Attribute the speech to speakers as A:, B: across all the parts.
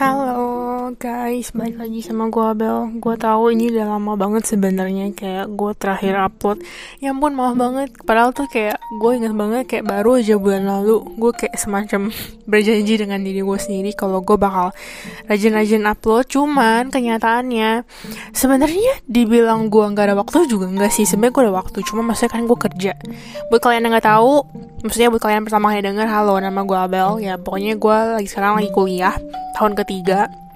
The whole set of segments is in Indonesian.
A: Hello. Guys, balik lagi sama gue Abel. Gue tahu ini udah lama banget sebenarnya kayak gue terakhir upload. Ya ampun maaf banget. Padahal tuh kayak gue inget banget kayak baru aja bulan lalu gue kayak semacam berjanji dengan diri gue sendiri kalau gue bakal rajin-rajin upload. Cuman kenyataannya sebenarnya dibilang gue nggak ada waktu juga nggak sih. Sebenarnya gue ada waktu. Cuma maksudnya kan gue kerja. Buat kalian yang nggak tahu, maksudnya buat kalian pertama kali denger, halo nama gue Abel. Ya pokoknya gue lagi sekarang lagi kuliah tahun ketiga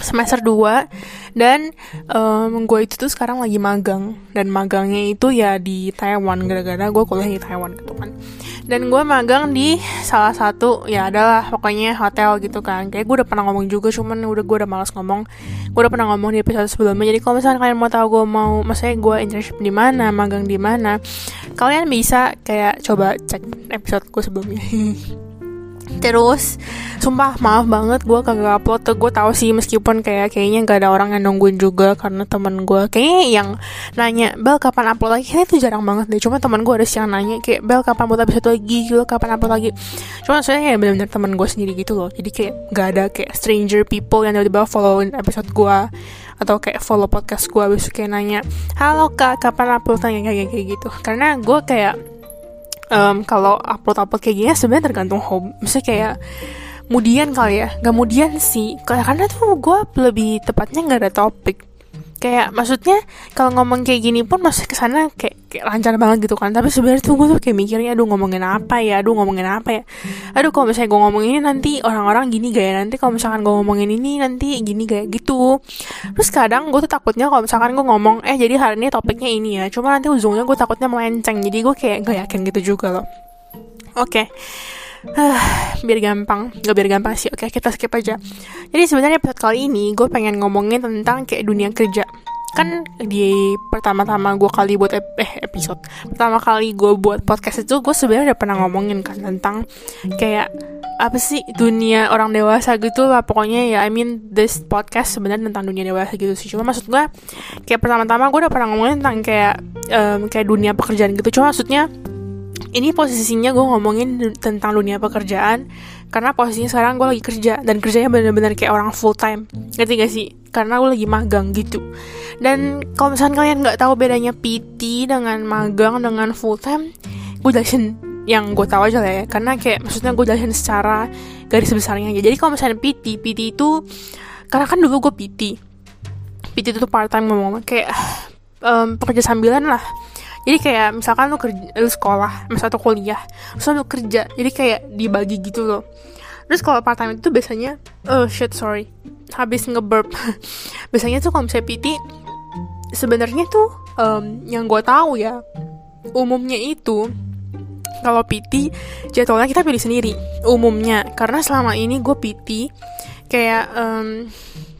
A: semester 2 dan um, gue itu tuh sekarang lagi magang. Dan magangnya itu ya di Taiwan. Gara-gara gue kuliah di Taiwan gitu kan. Dan gue magang di salah satu ya adalah pokoknya hotel gitu kan. Kayak gue udah pernah ngomong juga cuman udah gue udah malas ngomong. Gue udah pernah ngomong di episode sebelumnya. Jadi kalau misalnya kalian mau tahu gue mau maksudnya gue internship di mana magang di mana kalian bisa kayak coba cek episode gue sebelumnya terus sumpah maaf banget gue kagak upload tuh. Gue tahu sih meskipun kayak kayaknya gak ada orang yang nungguin juga karena teman gue kayaknya yang nanya bel kapan upload lagi? Kayaknya itu jarang banget deh. Cuma teman gue ada yang nanya kayak bel kapan buat episode lagi? Bel kapan upload lagi? Cuma maksudnya kayak bener-bener teman gue sendiri gitu loh. Jadi kayak gak ada kayak stranger people yang tiba-tiba followin episode gue atau kayak follow podcast gue abis kayak nanya halo kak kapan upload? Kayak kayak gitu. Karena gue kayak um, kalau upload upload kayak gini sebenarnya tergantung hobi. Misalnya kayak kemudian kali ya. Kemudian sih. Karena tuh gue lebih tepatnya nggak ada topik kayak maksudnya kalau ngomong kayak gini pun masih ke sana kayak, kayak lancar banget gitu kan. Tapi sebenarnya tuh gue tuh kayak mikirnya aduh ngomongin apa ya? Aduh ngomongin apa ya? Aduh kalau misalnya gue ngomongin ini nanti orang-orang gini gaya nanti kalau misalkan gue ngomongin ini nanti gini gaya gitu. Terus kadang gue tuh takutnya kalau misalkan gue ngomong eh jadi hari ini topiknya ini ya. Cuma nanti ujungnya gue takutnya melenceng. Jadi gue kayak gak yakin gitu juga loh. Oke. okay. Uh, biar gampang. Gak biar gampang sih. Oke kita skip aja. Jadi sebenarnya episode kali ini gue pengen ngomongin tentang kayak dunia kerja. Kan di pertama-tama gue kali buat ep eh episode pertama kali gue buat podcast itu gue sebenarnya udah pernah ngomongin kan tentang kayak apa sih dunia orang dewasa gitu lah. Pokoknya ya I mean this podcast sebenarnya tentang dunia dewasa gitu sih. Cuma maksud gue kayak pertama-tama gue udah pernah ngomongin tentang kayak um, kayak dunia pekerjaan gitu. Cuma maksudnya ini posisinya gue ngomongin tentang dunia pekerjaan. Karena posisinya sekarang gue lagi kerja dan kerjanya bener-bener kayak orang full time. Ngerti gak sih? Karena gue lagi magang gitu. Dan kalau misalnya kalian nggak tahu bedanya PT dengan magang dengan full time gue jelasin yang gue tahu aja lah ya. Karena kayak maksudnya gue jelasin secara garis besarnya aja. Jadi kalau misalnya PT PT itu karena kan dulu gue PT PT itu part time ngomong kayak um, pekerja sambilan lah jadi kayak misalkan lu kerja lu sekolah misalnya atau kuliah terus lu kerja jadi kayak dibagi gitu loh. Terus kalau part time itu biasanya oh shit sorry habis ngeburp. Biasanya tuh kalau misalnya PT sebenarnya tuh um, yang gue tahu ya umumnya itu kalau PT jadwalnya kita pilih sendiri umumnya. Karena selama ini gue PT kayak um,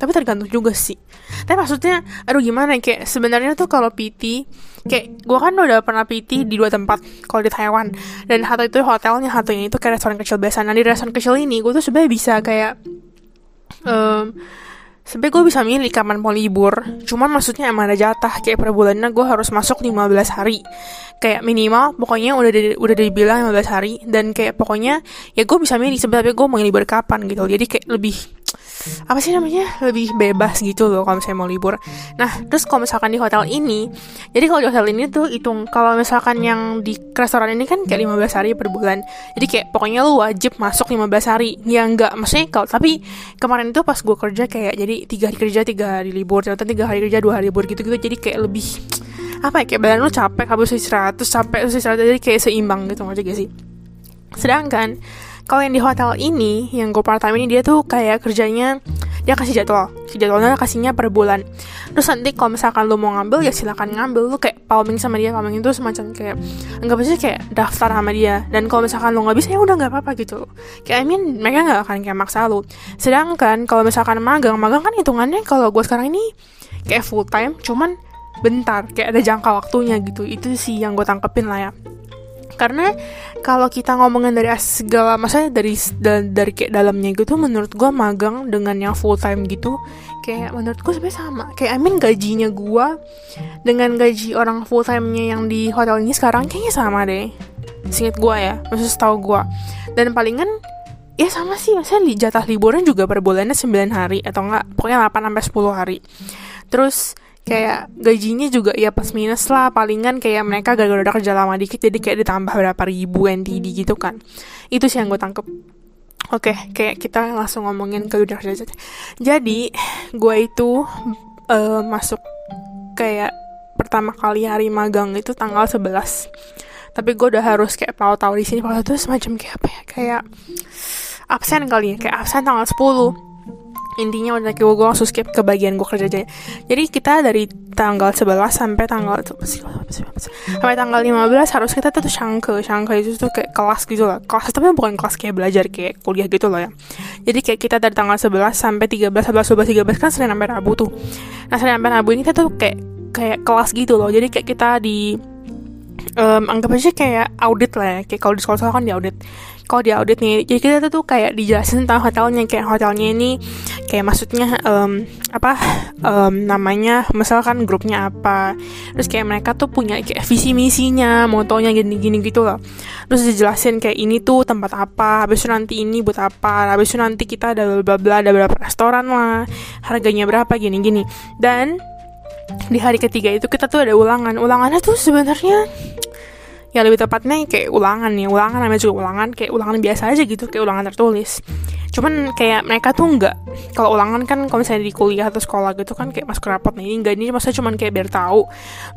A: tapi tergantung juga sih tapi maksudnya aduh gimana kayak sebenarnya tuh kalau PT kayak gue kan udah pernah PT di dua tempat kalau di Taiwan. Dan satu itu hotelnya satunya itu kayak restoran kecil biasa. Nah di restoran kecil ini gue tuh sebenarnya bisa kayak um, sebenarnya gue bisa milih kapan mau libur. Cuman maksudnya emang ada jatah kayak per bulannya gue harus masuk 15 hari. Kayak minimal pokoknya udah di, udah dibilang 15 hari. Dan kayak pokoknya ya gue bisa milih sebenarnya gue mau libur kapan gitu. Jadi kayak lebih apa sih namanya? Lebih bebas gitu loh kalau misalnya mau libur. Nah terus kalau misalkan di hotel ini jadi kalau di hotel ini tuh hitung kalau misalkan yang di restoran ini kan kayak 15 hari per bulan. Jadi kayak pokoknya lu wajib masuk 15 hari. Ya enggak maksudnya kalau tapi kemarin itu pas gue kerja kayak jadi tiga hari kerja tiga hari libur. Ternyata tiga hari kerja dua hari libur gitu gitu jadi kayak lebih apa ya kayak badan lu capek habis istirahat terus capek terus istirahat. Jadi kayak seimbang gitu aja gak sih? Sedangkan kalau yang di hotel ini yang gue part time ini dia tuh kayak kerjanya dia kasih jadwal. Jadwalnya kasihnya per bulan. Terus nanti kalau misalkan lo mau ngambil ya silakan ngambil. Lo kayak palming sama dia palming itu semacam kayak anggap aja kayak daftar sama dia. Dan kalau misalkan lo nggak bisa ya udah nggak apa-apa gitu. Kayak I mean mereka nggak akan kayak maksa lo sedangkan kalau misalkan magang magang kan hitungannya kalau gue sekarang ini kayak full time cuman bentar kayak ada jangka waktunya gitu. Itu sih yang gue tangkepin lah ya karena kalau kita ngomongin dari segala maksudnya dari dari, kayak dalamnya gitu menurut gue magang dengan yang full time gitu kayak menurut gue sebenarnya sama. Kayak I mean gajinya gue dengan gaji orang full time-nya yang di hotel ini sekarang kayaknya sama deh. Singkat gue ya maksudnya setahu gue dan palingan ya sama sih maksudnya li, jatah liburan juga per bulannya 9 hari atau enggak pokoknya 8 sampai 10 hari. Terus kayak gajinya juga ya plus minus lah. Palingan kayak mereka gara-gara udah kerja lama dikit jadi kayak ditambah berapa ribu NTD gitu kan. Itu sih yang gue tangkep. Oke, okay, kayak kita langsung ngomongin ke dunia kerja. Jadi, gue itu uh, masuk kayak pertama kali hari magang itu tanggal 11 tapi gue udah harus kayak tahu-tahu di sini. Kalau itu semacam kayak apa ya? Kayak absen kali ya. Kayak absen tanggal 10 intinya udah kayak gue langsung skip ke bagian gue kerja aja. Jadi kita dari tanggal 11 sampai tanggal sampai tanggal 15 harus kita tuh shangke shangke itu tuh kayak kelas gitu lah kelas tapi bukan kelas kayak belajar kayak kuliah gitu loh ya. Jadi kayak kita dari tanggal 11 sampai 13 11 12 13 kan Senin sampai Rabu tuh. Nah Senin sampai Rabu ini kita tuh kayak kayak kelas gitu loh. Jadi kayak kita di um, anggap aja kayak audit lah ya. Kayak kalau di sekolah-sekolah kan di audit kalau di audit nih jadi kita tuh kayak dijelasin tentang hotelnya kayak hotelnya ini kayak maksudnya um, apa um, namanya misalkan grupnya apa. Terus kayak mereka tuh punya kayak visi misinya motonya gini-gini gitu loh. Terus dijelasin kayak ini tuh tempat apa habis itu nanti ini buat apa habis itu nanti kita ada bla bla ada berapa restoran lah harganya berapa gini-gini. Dan di hari ketiga itu kita tuh ada ulangan. Ulangannya tuh sebenarnya ya lebih tepatnya kayak ulangan ya ulangan namanya juga ulangan kayak ulangan biasa aja gitu kayak ulangan tertulis. Cuman kayak mereka tuh nggak kalau ulangan kan kalau misalnya di kuliah atau sekolah gitu kan kayak masuk rapot ini enggak ini maksudnya cuman kayak biar tahu.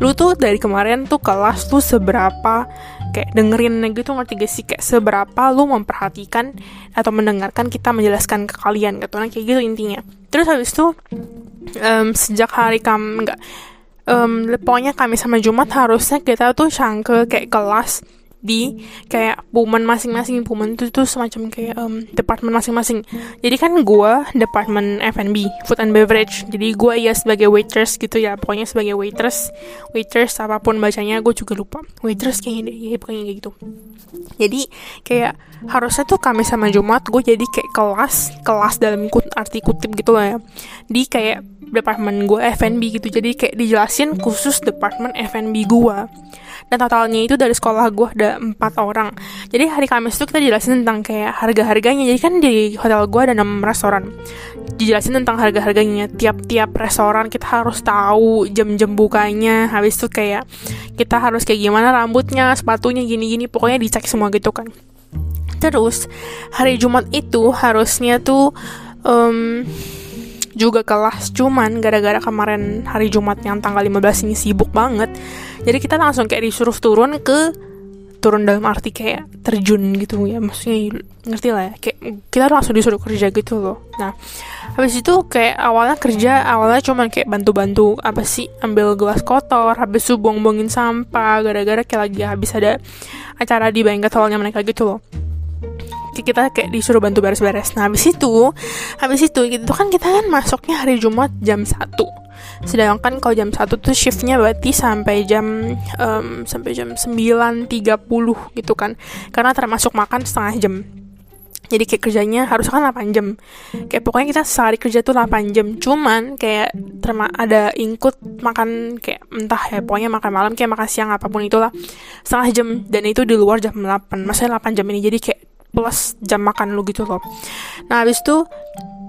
A: Lu tuh dari kemarin tuh kelas tuh seberapa kayak dengerin gitu ngerti gak sih? Kayak seberapa lu memperhatikan atau mendengarkan kita menjelaskan ke kalian gitu nah kayak gitu intinya. Terus habis itu um, sejak hari kam enggak um, pokoknya kami sama Jumat harusnya kita tuh cangkel kayak kelas di kayak pumen masing-masing pumen itu tuh semacam kayak um, departemen masing-masing. Jadi kan gue departemen F&B food and beverage. Jadi gue ya sebagai waitress gitu ya pokoknya sebagai waitress. Waitress apa pun bacanya gue juga lupa. Waitress kayaknya deh ya kayak gitu. Jadi kayak harusnya tuh kami sama Jumat gue jadi kayak kelas kelas dalam kut arti kutip gitu lah ya. Di kayak departemen gue F&B gitu. Jadi kayak dijelasin khusus departemen F&B gue dan totalnya itu dari sekolah gue ada empat orang. Jadi hari Kamis itu kita jelasin tentang kayak harga-harganya. Jadi kan di hotel gue ada enam restoran. Dijelasin tentang harga-harganya. Tiap-tiap restoran kita harus tahu jam-jam bukanya. Habis itu kayak kita harus kayak gimana rambutnya sepatunya gini-gini. Pokoknya dicek semua gitu kan. Terus hari Jumat itu harusnya tuh um, juga kelas. Cuman gara-gara kemarin hari Jumat yang tanggal 15 ini sibuk banget jadi kita langsung kayak disuruh turun ke turun dalam arti kayak terjun gitu ya maksudnya ngerti lah ya kayak kita langsung disuruh kerja gitu loh. Nah habis itu kayak awalnya kerja awalnya cuman kayak bantu-bantu apa sih ambil gelas kotor habis itu buang-buangin sampah gara-gara kayak lagi habis ada acara di bank hallnya mereka gitu loh kita kayak disuruh bantu beres-beres. Nah habis itu habis itu gitu kan kita kan masuknya hari Jumat jam 1 sedangkan kalau jam 1 tuh shiftnya berarti sampai jam um, sampai jam 9.30 gitu kan. Karena termasuk makan setengah jam. Jadi kayak kerjanya harus kan 8 jam. Kayak pokoknya kita sehari kerja tuh 8 jam. Cuman kayak terma ada include makan kayak entah ya pokoknya makan malam kayak makan siang apa pun itulah setengah jam. Dan itu di luar jam 8 maksudnya 8 jam ini. Jadi kayak plus jam makan lu gitu loh. Nah habis itu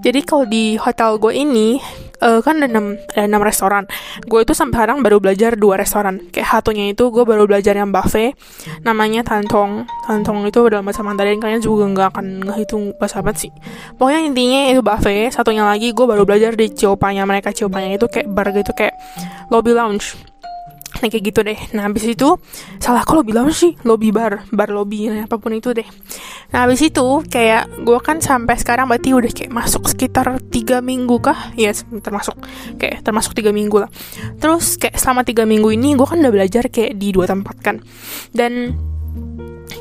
A: jadi kalau di hotel gue ini uh, kan ada enam ada enam restoran. Gue itu sampai sekarang baru belajar dua restoran. Kayak satunya itu gue baru belajar yang buffet namanya tantong. Tantong itu dalam bahasa Mandarin kalian juga nggak akan ngehitung bahasa apa sih. Pokoknya intinya itu buffet satunya lagi gue baru belajar di ciopanya. Mereka ciopanya itu kayak bar gitu kayak lobby lounge nah kayak gitu deh. Nah habis itu salah kalau bilang sih? Lobby bar bar lobby nah, apa pun itu deh. Nah habis itu kayak gue kan sampai sekarang berarti udah kayak masuk sekitar tiga minggu kah? Ya termasuk. Kayak termasuk tiga minggu lah. Terus kayak selama tiga minggu ini gue kan udah belajar kayak di dua tempat kan. Dan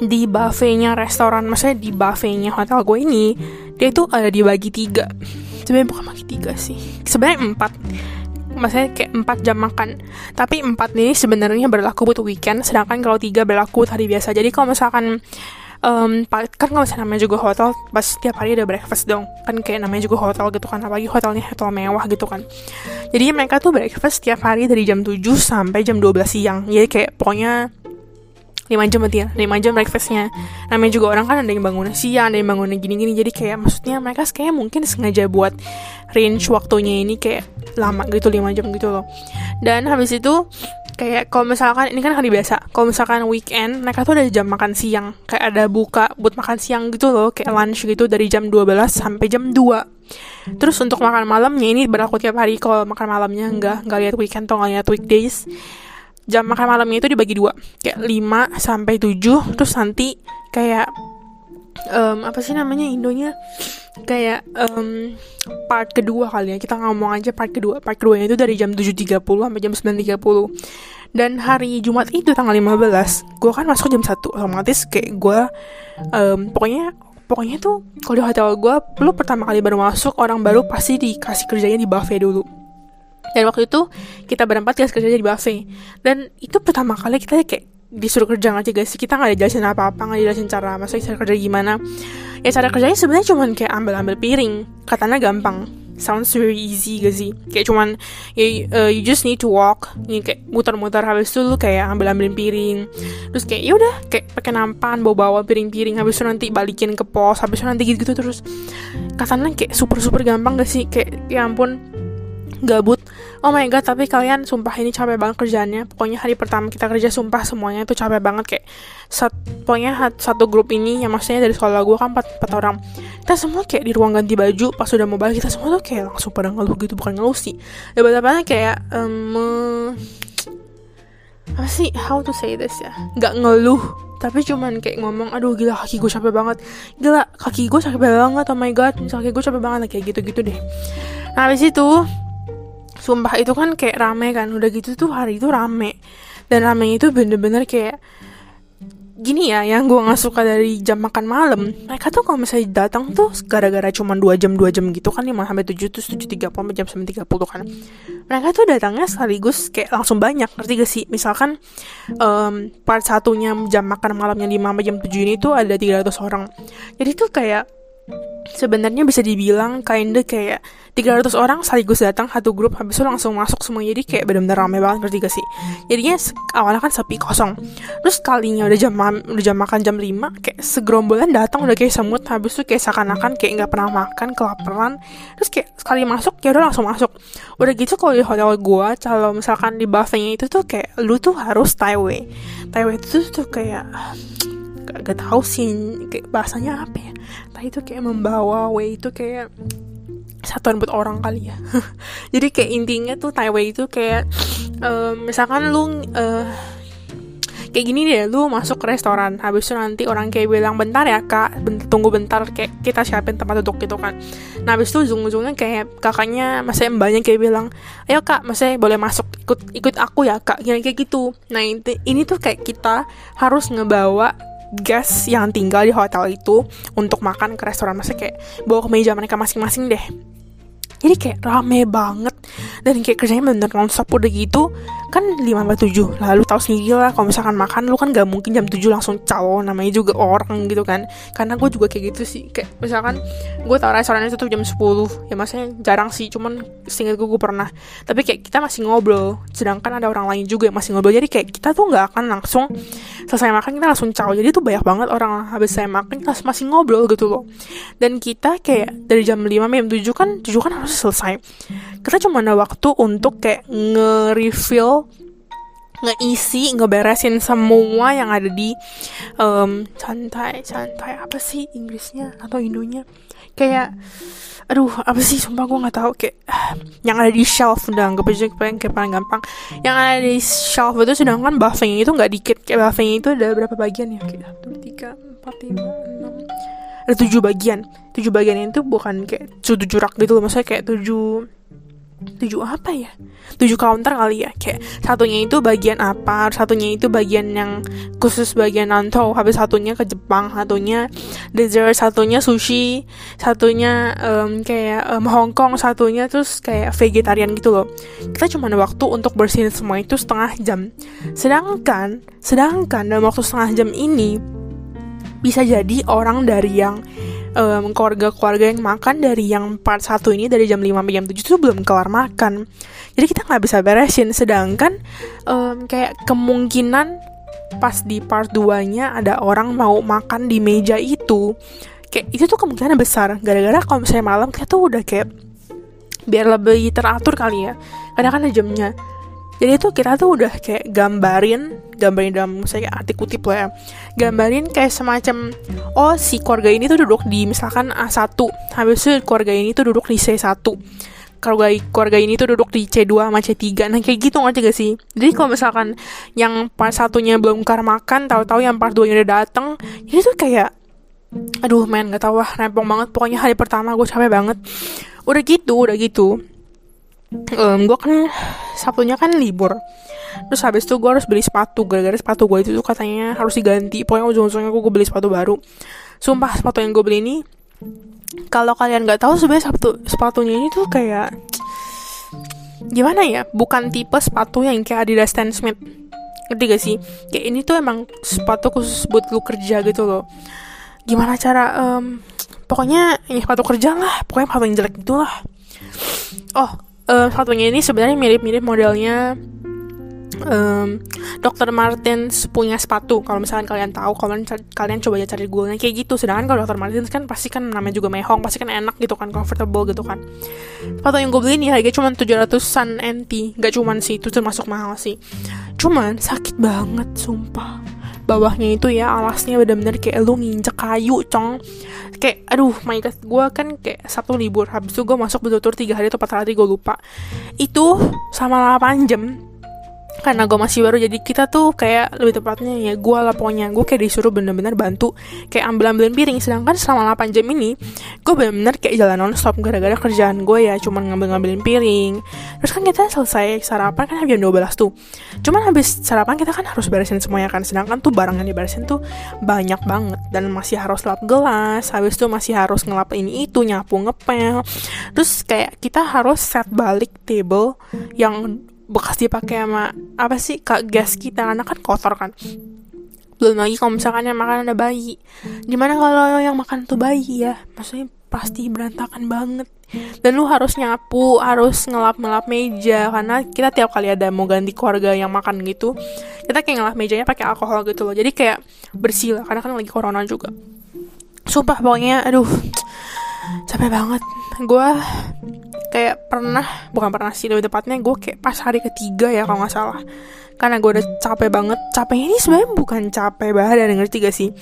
A: di buffetnya restoran maksudnya di buffetnya hotel gue ini dia itu ada dibagi tiga. Sebenarnya bukan bagi tiga sih. Sebenarnya empat maksudnya kayak 4 jam makan. Tapi 4 ini sebenarnya berlaku buat weekend sedangkan kalau 3 berlaku hari biasa. Jadi kalau misalkan um, kan kalau misalnya namanya juga hotel pas setiap hari ada breakfast dong. Kan kayak namanya juga hotel gitu kan apalagi hotelnya hotel mewah gitu kan. Jadi mereka tuh breakfast setiap hari dari jam 7 sampai jam 12 siang. Jadi kayak pokoknya 5 jam berarti ya 5 jam breakfastnya. Namanya juga orang kan ada yang bangunnya siang ada yang bangunnya gini-gini. Jadi kayak maksudnya mereka kayak mungkin sengaja buat range waktunya ini kayak lama gitu 5 jam gitu loh. Dan habis itu kayak kalau misalkan ini kan hari biasa. Kalau misalkan weekend mereka tuh ada jam makan siang. Kayak ada buka buat makan siang gitu loh kayak lunch gitu dari jam 12 sampai jam 2 terus untuk makan malamnya ini berlaku tiap hari kalau makan malamnya. Enggak enggak lihat weekend atau enggak lihat weekdays jam makan malamnya itu dibagi dua. Kayak 5 sampai 7 terus nanti kayak um, apa sih namanya Indonya? Kayak um, part kedua kali ya kita ngomong aja part kedua. Part kedua itu dari jam 7.30 sampai jam 9.30 dan hari Jumat itu tanggal 15 gue kan masuk jam 1 otomatis kayak gue um, pokoknya pokoknya tuh kalau di hotel gue lu pertama kali baru masuk orang baru pasti dikasih kerjanya di buffet dulu dan waktu itu kita berempat dikasih kerjanya di buffet. Dan itu pertama kali kita kayak disuruh kerja aja guys kita nggak dijelasin apa apa nggak dijelasin cara masak cara kerja gimana. Ya cara kerjanya sebenarnya cuman kayak ambil ambil piring. Katanya gampang. Sounds very easy gak sih? Kayak cuman ya, uh, you just need to walk. Ini kayak muter-muter habis itu lu kayak ambil ambilin piring. Terus kayak ya udah kayak pakai nampan bawa bawa piring-piring. Habis itu nanti balikin ke pos habis itu nanti gitu gitu terus. Katanya kayak super super gampang gak sih? Kayak ya ampun gabut. Oh my god tapi kalian sumpah ini capek banget kerjaannya. Pokoknya hari pertama kita kerja sumpah semuanya itu capek banget. Kayak sat, pokoknya satu grup ini yang maksudnya dari sekolah gue kan empat, empat orang. Kita semua kayak di ruang ganti baju pas udah mau balik kita semua tuh kayak langsung pada ngeluh gitu bukan ngeluh sih. Ya betapa kayak um, apa sih? How to say this ya? Nggak ngeluh tapi cuman kayak ngomong aduh gila kaki gue capek banget. Gila kaki gue capek banget oh my god kaki gue capek banget kayak gitu gitu deh. Nah habis itu sumpah itu kan kayak rame kan. Udah gitu tuh hari itu rame. Dan rame itu bener-bener kayak gini ya yang gue nggak suka dari jam makan malam. Mereka tuh kalau misalnya datang tuh gara-gara cuma dua jam dua jam gitu kan lima sampai tujuh terus tujuh tiga puluh jam sembilan tiga puluh kan. Mereka tuh datangnya sekaligus kayak langsung banyak ngerti gak sih? Misalkan um, part satunya jam makan malamnya lima sampai jam tujuh ini tuh ada tiga ratus orang. Jadi tuh kayak sebenarnya bisa dibilang kinda kayak 300 orang sekaligus datang satu grup habis itu langsung masuk semua jadi kayak benar-benar ramai banget ngerti gak sih? Jadinya awalnya kan sepi kosong. Terus kalinya udah jam udah jam makan jam 5 kayak segerombolan datang udah kayak semut habis itu kayak seakan-akan kayak nggak pernah makan kelaparan. Terus kayak sekali masuk ya udah langsung masuk. Udah gitu kalau di hotel gua kalau misalkan di buffetnya itu tuh kayak lu tuh harus tie away itu tuh kayak gak, gak tau sih kayak bahasanya apa ya. Tapi itu kayak membawa way itu kayak satuan buat orang kali ya. Jadi kayak intinya tuh Taiwei itu kayak um, misalkan lu uh, kayak gini deh lu masuk ke restoran habis itu nanti orang kayak bilang bentar ya kak bentar, tunggu bentar kayak kita siapin tempat duduk gitu kan. Nah habis itu ujung-ujungnya kayak kakaknya masih mbaknya kayak bilang ayo kak masih boleh masuk ikut ikut aku ya kak kayak gitu. Nah ini, ini tuh kayak kita harus ngebawa guest yang tinggal di hotel itu untuk makan ke restoran. Masih kayak bawa ke meja mereka masing-masing deh jadi kayak rame banget. Dan kayak kerjanya bener nonstop udah gitu. Kan 5 sampai 7 lalu tahu sendiri lah kalau misalkan makan lu kan gak mungkin jam 7 langsung cawo namanya juga orang gitu kan. Karena gue juga kayak gitu sih. Kayak misalkan gue tau restorannya tutup jam 10 ya maksudnya jarang sih cuman seingat gue pernah. Tapi kayak kita masih ngobrol. Sedangkan ada orang lain juga yang masih ngobrol. Jadi kayak kita tuh gak akan langsung selesai makan kita langsung cawo jadi tuh banyak banget orang habis saya makan kita masih ngobrol gitu loh. Dan kita kayak dari jam 5 sampai jam 7 kan 7 kan harus selesai. Kita cuma ada waktu untuk kayak nge-refill ngeisi ngeberesin semua yang ada di um, santai santai. Apa sih Inggrisnya atau Indonya? Kayak aduh apa sih? Sumpah gue nggak tahu. Kayak yang ada di shelf udah nggak aja kayak kayak paling gampang. Yang ada di shelf itu sedangkan buffetnya itu nggak dikit. Kayak buffetnya itu ada berapa bagian ya? Kayak satu tiga empat lima enam ada tujuh bagian. Tujuh bagian itu bukan kayak tujuh rak gitu loh. Maksudnya kayak tujuh tujuh apa ya? Tujuh counter kali ya. Kayak satunya itu bagian apa satunya itu bagian yang khusus bagian nanto habis satunya ke Jepang satunya dessert satunya sushi satunya um, kayak um, Hong Kong satunya terus kayak vegetarian gitu loh. Kita cuma ada waktu untuk bersihin semua itu setengah jam. Sedangkan sedangkan dalam waktu setengah jam ini bisa jadi orang dari yang um, keluarga-keluarga yang makan dari yang part satu ini dari jam 5 sampai jam 7 itu belum kelar makan. Jadi kita nggak bisa beresin. Sedangkan um, kayak kemungkinan pas di part 2 nya ada orang mau makan di meja itu kayak itu tuh kemungkinan besar. Gara-gara kalau misalnya malam kita tuh udah kayak biar lebih teratur kali ya. Karena kan ada jamnya jadi itu kita tuh udah kayak gambarin gambarin dalam misalnya arti kutip lah ya. Gambarin kayak semacam oh si keluarga ini tuh duduk di misalkan A1 habis itu keluarga ini tuh duduk di C1 keluarga keluarga ini tuh duduk di C2 sama C3 nah kayak gitu ngerti gak sih? Jadi kalau misalkan yang part satunya belum kelar makan tahu-tahu yang part 2 nya udah dateng jadi tuh kayak aduh men gak tau lah rempong banget. Pokoknya hari pertama gue capek banget. Udah gitu udah gitu um, gue kan Sabtunya kan libur. Terus habis itu gue harus beli sepatu. Gara-gara sepatu gue itu tuh katanya harus diganti. Pokoknya ujung-ujungnya gue beli sepatu baru. Sumpah sepatu yang gue beli ini kalau kalian nggak tahu sebenarnya sepatu sepatunya ini tuh kayak gimana ya? Bukan tipe sepatu yang kayak Adidas Stan Smith. Ngerti gak sih? Kayak ini tuh emang sepatu khusus buat lu kerja gitu loh. Gimana cara um, pokoknya ya sepatu kerja lah. Pokoknya sepatu yang jelek itulah oh uh, satunya ini sebenarnya mirip-mirip modelnya um, Dr. Martens punya sepatu kalau misalkan kalian tahu kalian kalian coba aja cari google kayak gitu sedangkan kalau Dr. Martens kan pasti kan namanya juga mehong pasti kan enak gitu kan comfortable gitu kan sepatu yang gue beli ini harganya cuma 700an NT gak cuman sih itu termasuk mahal sih cuman sakit banget sumpah bawahnya itu ya alasnya bener-bener kayak lu nginjek kayu cong. Kayak aduh my god gue kan kayak sabtu libur habis itu gue masuk betul-betul tiga hari atau empat hari gue lupa. Itu sama 8 jam karena gue masih baru jadi kita tuh kayak lebih tepatnya ya gue lah pokoknya. Gue kayak disuruh bener-bener bantu kayak ambil-ambilin piring. Sedangkan selama 8 jam ini gue bener-bener kayak jalan non-stop gara-gara kerjaan gue ya. Cuman ngambil-ngambilin piring. Terus kan kita selesai sarapan kan jam 12 tuh. Cuman habis sarapan kita kan harus beresin semuanya kan. Sedangkan tuh barang yang diberesin tuh banyak banget. Dan masih harus lap gelas. Habis itu masih harus ngelap ini itu nyapu ngepel. Terus kayak kita harus set balik table yang bekas dipakai sama apa sih kak gas kita. Karena kan kotor kan. Belum lagi kalau misalkan yang makan ada bayi. Gimana kalau yang makan tuh bayi ya? Maksudnya pasti berantakan banget. Dan lu harus nyapu harus ngelap ngelap meja. Karena kita tiap kali ada mau ganti keluarga yang makan gitu kita kayak ngelap mejanya pakai alkohol gitu loh. Jadi kayak bersih lah karena kan lagi corona juga. Sumpah pokoknya aduh capek banget. Gue kayak pernah bukan pernah sih lebih tepatnya gue kayak pas hari ketiga ya kalau nggak salah. Karena gue udah capek banget. Capeknya ini sebenarnya bukan capek badan ngerti gak sih?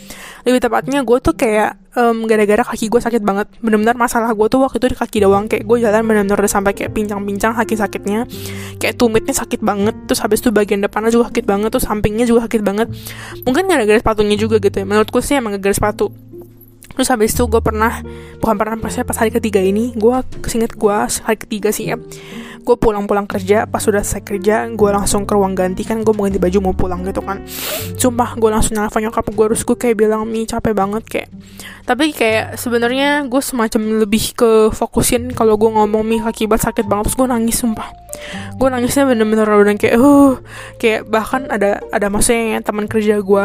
A: Lebih tepatnya gue tuh kayak um, gara-gara kaki gue sakit banget. Bener-bener masalah gue tuh waktu itu di kaki doang. Kayak gue jalan bener-bener udah sampai kayak pincang-pincang kaki sakitnya kayak tumitnya sakit banget. Terus habis itu bagian depannya juga sakit banget. Terus sampingnya juga sakit banget. Mungkin gara-gara sepatunya juga gitu ya. Menurutku sih emang gara-gara sepatu terus habis itu gue pernah bukan pernah pas pas hari ketiga ini gue kesinget gue hari ketiga sih ya. Gue pulang-pulang kerja pas sudah selesai kerja gue langsung ke ruang ganti kan gue mau ganti baju mau pulang gitu kan. Sumpah gue langsung nelfon nyokap gue terus gue kayak bilang mi capek banget kayak. Tapi kayak sebenarnya gue semacam lebih ke fokusin kalau gue ngomong mi akibat sakit banget terus gue nangis sumpah. Gue nangisnya bener-bener udah kayak uh kayak bahkan ada ada maksudnya teman kerja gue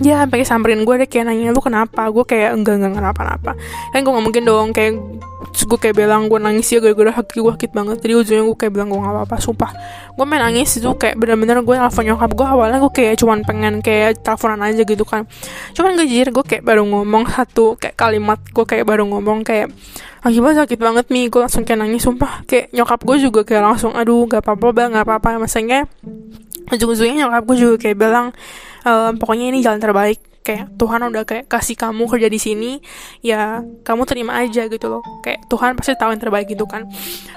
A: dia sampai samperin gue deh kayak nanya lu kenapa? Gue kayak enggak enggak kenapa-napa. Kan gue nggak mungkin dong kayak gue kayak bilang gue nangis ya gara-gara haki gue sakit banget. Jadi ujungnya gue kayak bilang gue nggak apa-apa sumpah. Gue main nangis itu kayak bener-bener gue nelfon nyokap gue awalnya gue kayak cuman pengen kayak teleponan aja gitu kan. Cuman gak jujur gue kayak baru ngomong satu kayak kalimat gue kayak baru ngomong kayak akibat sakit banget nih. Gue langsung kayak nangis sumpah. Kayak nyokap gue juga kayak langsung aduh gak apa-apa bang gak apa-apa. Maksudnya ujung-ujungnya nyokap gue juga kayak bilang um, pokoknya ini jalan terbaik kayak Tuhan udah kayak kasih kamu kerja di sini ya kamu terima aja gitu loh. Kayak Tuhan pasti tahu yang terbaik gitu kan.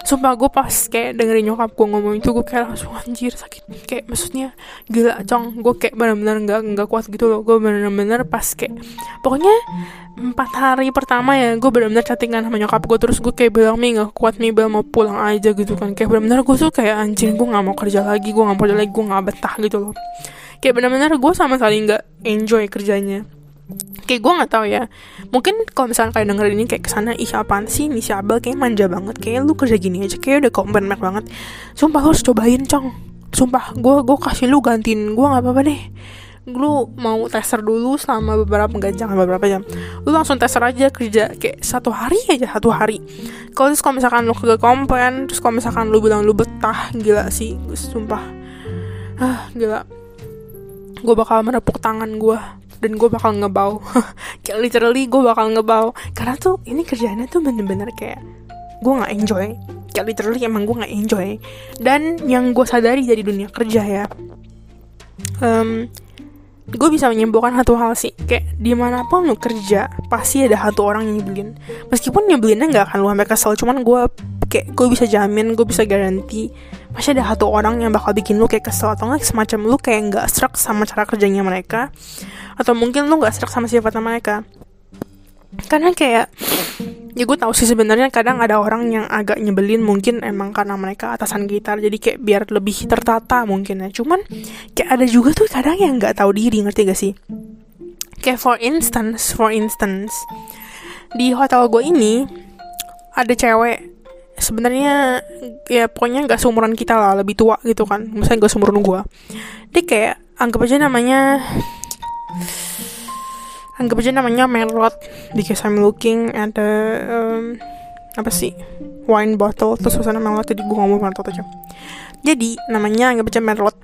A: Sumpah gue pas kayak dengerin nyokap gue ngomong itu gue kayak langsung anjir sakit. Kayak maksudnya gila cong. Gue kayak benar-benar nggak nggak kuat gitu loh. Gue benar-benar pas kayak pokoknya empat hari pertama ya gue benar-benar chattingan sama nyokap gue terus gue kayak bilang mi nggak kuat mi bel mau pulang aja gitu kan. Kayak benar-benar gue tuh kayak anjir gue nggak mau kerja lagi gue nggak mau kerja lagi gue nggak betah gitu loh kayak benar-benar gue sama sekali nggak enjoy kerjanya. Kayak gue nggak tahu ya. Mungkin kalau misalnya kalian denger ini kayak ke sana ih apaan sih? Nih si Abel kayak manja banget. Kayak lu kerja gini aja. Kayak udah komplain banget. Sumpah lu harus cobain cong. Sumpah gue gue kasih lu gantiin. Gue nggak apa-apa deh. Lu mau tester dulu selama beberapa enggak beberapa jam. Lu langsung tester aja kerja kayak satu hari aja satu hari. Kalau terus kalau misalkan lu kagak komplain terus kalau misalkan lu bilang lu betah gila sih. Sumpah. Ah gila gue bakal menepuk tangan gue dan gue bakal ngebau. Kayak literally gue bakal ngebau. Karena tuh ini kerjaannya tuh bener-bener kayak gue nggak enjoy. Kayak literally emang gue nggak enjoy. Dan yang gue sadari dari dunia kerja ya um, gue bisa menyimpulkan satu hal sih. Kayak di mana pun lu kerja pasti ada satu orang yang nyebelin. Meskipun nyebelinnya nggak akan lu sampai kesel cuman gue kayak gue bisa jamin gue bisa garanti pasti ada satu orang yang bakal bikin lu kayak kesel atau nggak semacam lu kayak nggak serak sama cara kerjanya mereka. Atau mungkin lu nggak serak sama sifatnya mereka. Karena kayak ya gue tahu sih sebenarnya kadang ada orang yang agak nyebelin mungkin emang karena mereka atasan gitar jadi kayak biar lebih tertata mungkin ya. Cuman kayak ada juga tuh kadang yang nggak tahu diri ngerti gak sih? Kayak for instance for instance di hotel gue ini ada cewek sebenarnya ya pokoknya nggak seumuran kita lah lebih tua gitu kan. Misalnya gak seumuran gue dia kayak anggap aja namanya anggap aja namanya Merlot. Because I'm looking at the um, apa sih? Wine bottle terus suasana Merlot jadi gue ngomong Merlot aja. Jadi namanya anggap aja Merlot.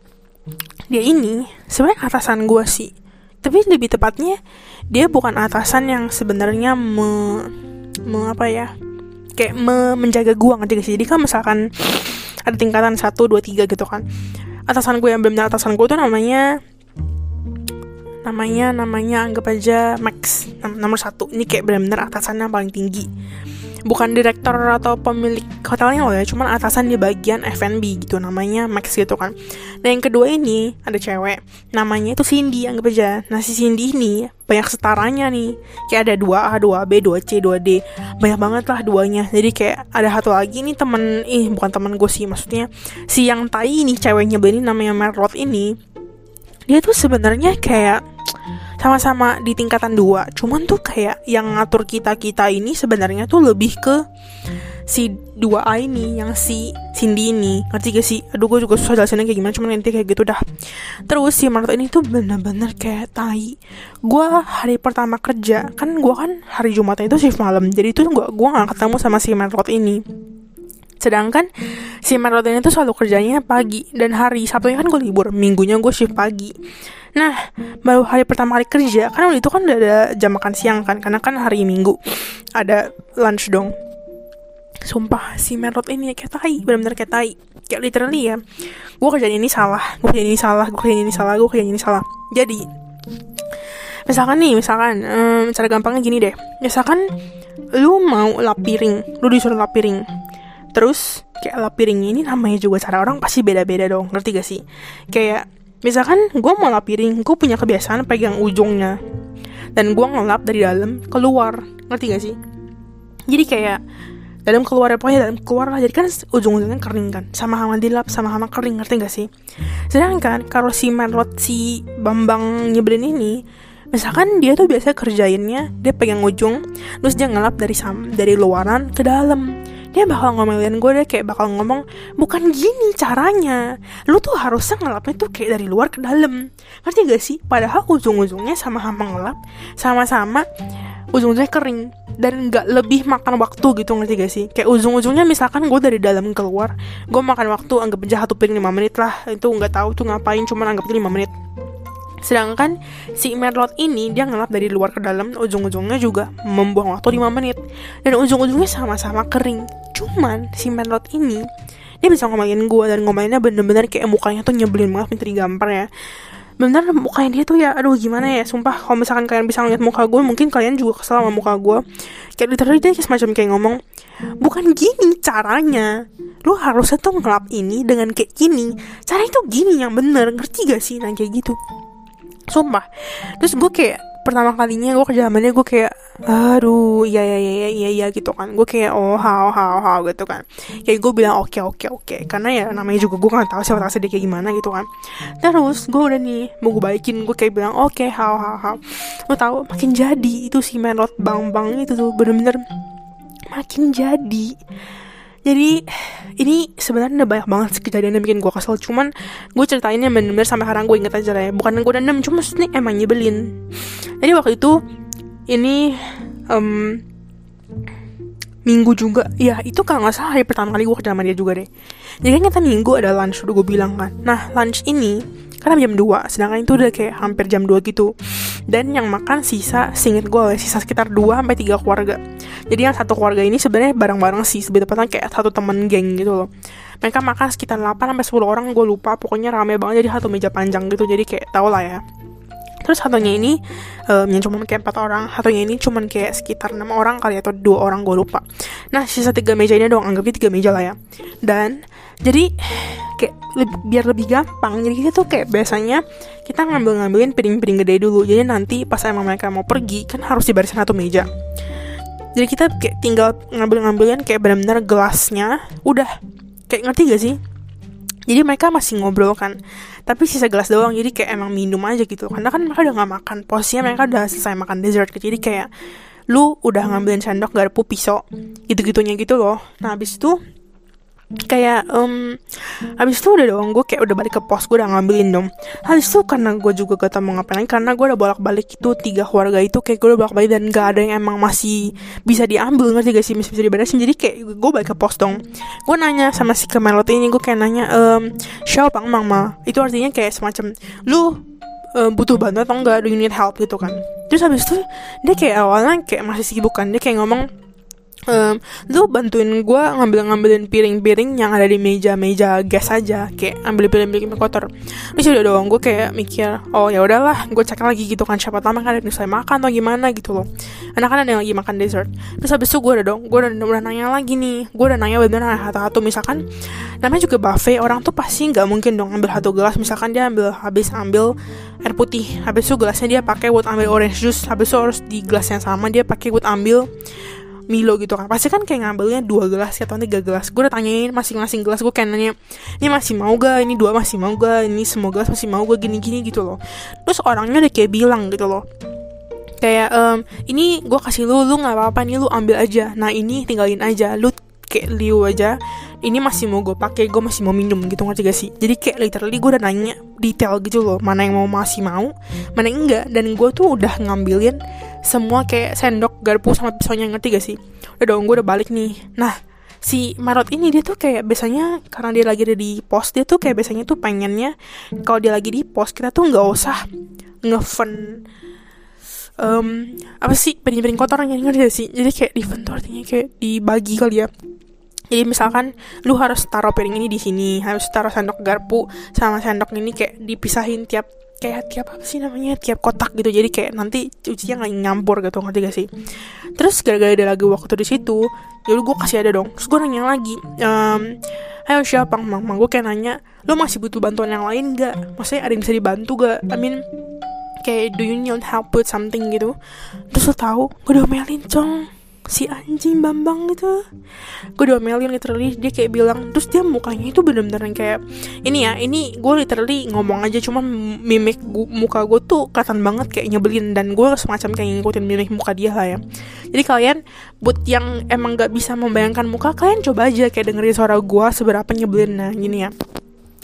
A: Dia ini sebenarnya atasan gue sih. Tapi lebih tepatnya dia bukan atasan yang sebenarnya me, me apa ya kayak me, menjaga gue ngerti gak sih? Jadi kan misalkan ada tingkatan satu dua tiga gitu kan atasan gue yang benar atasan gue tuh namanya namanya namanya anggap aja Max nomor satu. Ini kayak benar-benar atasannya paling tinggi bukan direktur atau pemilik hotelnya loh ya cuman atasan di bagian F&B gitu namanya Max gitu kan. Dan yang kedua ini ada cewek namanya itu Cindy anggap aja. Nah si Cindy ini banyak setaranya nih. Kayak ada 2A, 2B, 2C, 2D banyak banget lah duanya. Jadi kayak ada satu lagi nih temen ih bukan temen gue sih maksudnya si yang tai nih ceweknya ini namanya Merlot ini dia tuh sebenarnya kayak sama-sama di tingkatan dua. Cuman tuh kayak yang ngatur kita kita ini sebenarnya tuh lebih ke si dua A ini yang si Cindy ini. Ngerti gak sih? Aduh gue juga susah jelasinnya kayak gimana cuman nanti kayak gitu dah. Terus si Marta ini tuh bener-bener kayak tai. Gue hari pertama kerja kan gue kan hari Jumat itu shift malam. Jadi itu gue gue gak ketemu sama si Marta ini Sedangkan si Marlot ini tuh selalu kerjanya pagi dan hari Sabtunya kan gue libur, minggunya gue shift pagi. Nah, baru hari pertama kali kerja, kan waktu itu kan udah ada jam makan siang kan, karena kan hari Minggu ada lunch dong. Sumpah si Merlot ini kayak tai, benar-benar kayak tai. Kayak literally ya, gue kerjaan ini salah, gue kerjaan ini salah, gue kerjaan ini salah, gue kerjaan ini salah. Jadi, misalkan nih, misalkan, um, cara gampangnya gini deh. Misalkan lu mau lap piring, lu disuruh lap piring terus kayak lap piring ini namanya juga cara orang pasti beda-beda dong ngerti gak sih? Kayak misalkan gue mau lap piring gue punya kebiasaan pegang ujungnya. Dan gue ngelap dari dalam keluar ngerti gak sih? Jadi kayak dalam keluar ya pokoknya dalam keluar lah. Jadi kan ujung-ujungnya kering kan sama sama dilap sama sama kering ngerti gak sih? Sedangkan kalau si Merlot si Bambang nyebelin ini misalkan dia tuh biasa kerjainnya dia pegang ujung terus dia ngelap dari sam dari luaran ke dalam dia bakal ngomelin gue deh kayak bakal ngomong bukan gini caranya. Lu tuh harusnya ngelapnya tuh kayak dari luar ke dalam. Ngerti gak sih? Padahal ujung-ujungnya sama-sama ngelap sama-sama ujung-ujungnya kering dan nggak lebih makan waktu gitu ngerti gak sih? Kayak ujung-ujungnya misalkan gue dari dalam keluar gue makan waktu anggap aja satu piring 5 menit lah itu nggak tahu tuh ngapain cuman anggap 5 menit. Sedangkan si Merlot ini dia ngelap dari luar ke dalam ujung-ujungnya juga membuang waktu 5 menit. Dan ujung-ujungnya sama-sama kering. Cuman si Merlot ini dia bisa ngomelin gue dan ngomelinnya bener-bener kayak mukanya tuh nyebelin banget minta digampar ya. Bener mukanya dia tuh ya aduh gimana ya sumpah. Kalau misalkan kalian bisa ngeliat muka gue mungkin kalian juga kesel sama muka gue kayak literally dia kayak semacam kayak ngomong bukan gini caranya. Lu harusnya tuh ngelap ini dengan kayak gini. Cara itu gini yang bener. Ngerti gak sih? Nah kayak gitu sumpah. Terus gue kayak pertama kalinya gue kerja zamannya gue kayak aduh iya iya iya iya iya gitu kan. Gue kayak oh how how how gitu kan. Kayak gue bilang oke okay, oke okay, oke okay. karena ya namanya juga gue nggak tahu siapa tahu dia kayak gimana gitu kan. Terus gue udah nih mau gue baikin gue kayak bilang oke okay, how how how. Lo tau makin jadi itu si menot bang bang itu tuh bener-bener makin jadi jadi ini sebenarnya udah banyak banget sih kejadian yang bikin gue kesel. Cuman gue ceritainnya bener-bener sampai sekarang gue inget aja lah ya. Bukan gue dendam cuma maksudnya emang nyebelin. Jadi waktu itu ini um, minggu juga. Ya itu kalau nggak salah hari pertama kali gue kerja sama dia juga deh. Jadi kan kita minggu ada lunch udah gue bilang kan. Nah lunch ini karena jam 2 sedangkan itu udah kayak hampir jam 2 gitu dan yang makan sisa singkat gue sisa sekitar 2 sampai tiga keluarga. Jadi yang satu keluarga ini sebenarnya bareng-bareng sih sebetulnya kayak satu temen geng gitu loh. Mereka makan sekitar 8 sampai 10 orang gue lupa pokoknya rame banget jadi satu meja panjang gitu jadi kayak tau lah ya. Terus satunya ini um, yang cuma kayak empat orang satunya ini cuma kayak sekitar enam orang kali atau dua orang gue lupa. Nah sisa tiga meja ini dong anggapnya tiga meja lah ya. Dan jadi kayak lebih, biar lebih gampang. Jadi kita tuh kayak biasanya kita ngambil ngambilin piring-piring gede dulu. Jadi nanti pas emang mereka mau pergi kan harus dibarisin satu meja. Jadi kita kayak tinggal ngambil-ngambilin kayak benar-benar gelasnya. Udah. Kayak ngerti gak sih? Jadi mereka masih ngobrol kan. Tapi sisa gelas doang. Jadi kayak emang minum aja gitu. Karena kan mereka udah nggak makan. Posisinya mereka udah selesai makan dessert. Jadi kayak lu udah ngambilin sendok garpu pisau. Gitu gitunya gitu loh. Nah habis itu kayak um, habis itu udah dong gue kayak udah balik ke pos gue udah ngambilin dong. Habis itu karena gue juga gak tau mau ngapain karena gue udah bolak balik itu tiga keluarga itu kayak gue udah bolak balik dan gak ada yang emang masih bisa diambil ngerti gak sih? Masih bisa diberesin. Jadi kayak gue balik ke pos dong. Gue nanya sama si kemelot ini gue kayak nanya um, siapa bang mama itu artinya kayak semacam lu um, butuh bantuan atau enggak? Do you need help? Gitu kan. Terus habis itu dia kayak awalnya kayak masih sibuk kan. Dia kayak ngomong um, lu bantuin gue ngambil ngambilin piring-piring yang ada di meja-meja gas aja kayak ambil piring-piring kotor. Terus udah doang gue kayak mikir oh ya udahlah gue cek lagi gitu kan siapa tahu kan ada yang saya makan atau gimana gitu loh. Anak kan ada yang lagi makan dessert. Terus habis itu gue udah dong gue udah, udah nanya lagi nih gue udah nanya bener satu-satu misalkan namanya juga buffet orang tuh pasti nggak mungkin dong ambil satu gelas misalkan dia ambil habis ambil air putih habis itu gelasnya dia pakai buat ambil orange juice habis itu harus di gelas yang sama dia pakai buat ambil Milo gitu kan. Pasti kan kayak ngambilnya dua gelas atau tiga gelas. Gue udah tanyain masing-masing gelas gue kayak nanya ini masih mau gak? Ini dua masih mau gak? Ini semua gelas masih mau gak? Gini-gini gitu loh. Terus orangnya udah kayak bilang gitu loh. Kayak um, ini gue kasih lu lu nggak apa-apa nih lu ambil aja. Nah ini tinggalin aja. Lu kayak liu aja ini masih mau gue pakai gue masih mau minum gitu ngerti gak sih? Jadi kayak literally gue udah nanya detail gitu loh mana yang mau masih mau mana yang enggak. Dan gue tuh udah ngambilin semua kayak sendok garpu sama pisaunya ngerti gak sih? Udah dong gue udah balik nih. Nah si Marot ini dia tuh kayak biasanya karena dia lagi ada di pos dia tuh kayak biasanya tuh pengennya kalau dia lagi di pos kita tuh nggak usah ngefun um, apa sih piring-piring kotor yang ngerti sih? Jadi kayak di tuh artinya kayak dibagi kali ya. Jadi misalkan lu harus taruh piring ini di sini harus taruh sendok garpu sama sendok ini kayak dipisahin tiap kayak tiap apa sih namanya tiap kotak gitu. Jadi kayak nanti cucinya nggak nyampur gitu ngerti gak sih? Terus gara-gara ada lagi waktu di situ ya gue kasih ada dong. Terus gue nanya lagi um, ayo siapa? Mang gue kayak nanya lo masih butuh bantuan yang lain gak maksudnya ada yang bisa dibantu gak I mean kayak do you need help with something? gitu. Terus lo tahu gue udah melin cong si anjing Bambang gitu. Gue diomelin literally dia kayak bilang terus dia mukanya itu bener-bener kayak ini ya ini gue literally ngomong aja cuma mimik gua, muka gue tuh kelihatan banget kayak nyebelin dan gue semacam kayak ngikutin mimik muka dia lah ya. Jadi kalian buat yang emang gak bisa membayangkan muka kalian coba aja kayak dengerin suara gue seberapa nyebelin. Nah gini ya.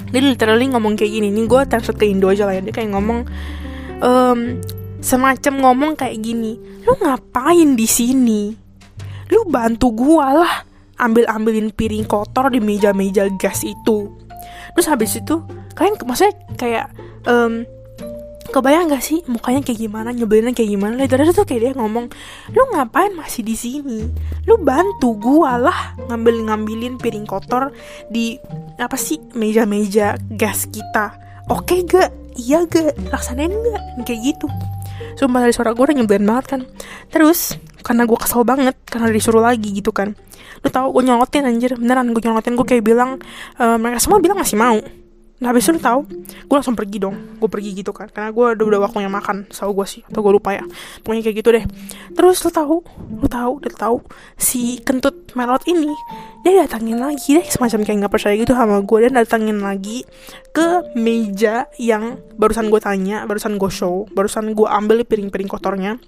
A: Dia literally ngomong kayak gini. Nih gue translate ke Indo aja lah ya. Dia kayak ngomong um, semacam ngomong kayak gini lu ngapain di sini? Lu bantu gua lah ambil ambilin piring kotor di meja-meja gas itu. Terus habis itu kalian maksudnya kayak um, kebayang gak sih mukanya kayak gimana nyebelinnya kayak gimana? Literally tuh kayak dia ngomong lu ngapain masih di sini? Lu bantu gua lah ngambil ngambilin piring kotor di apa sih meja-meja gas kita oke okay, gak? Iya gak? Laksanain gak? Kayak gitu. Sumpah dari suara gue udah nyebelin banget kan. Terus karena gue kesel banget karena disuruh lagi gitu kan. Lu tau gue nyolotin anjir. Beneran gue nyolotin. Gue kayak bilang e, mereka semua bilang masih mau nah habis itu tau gue langsung pergi dong. Gue pergi gitu kan karena gue udah udah waktunya makan tau gue sih atau gue lupa ya. Pokoknya kayak gitu deh. Terus lu tau lu tau lu tau si kentut melot ini dia datangin lagi deh semacam kayak nggak percaya gitu sama gue dan datangin lagi ke meja yang barusan gue tanya barusan gue show barusan gue ambil piring-piring kotornya.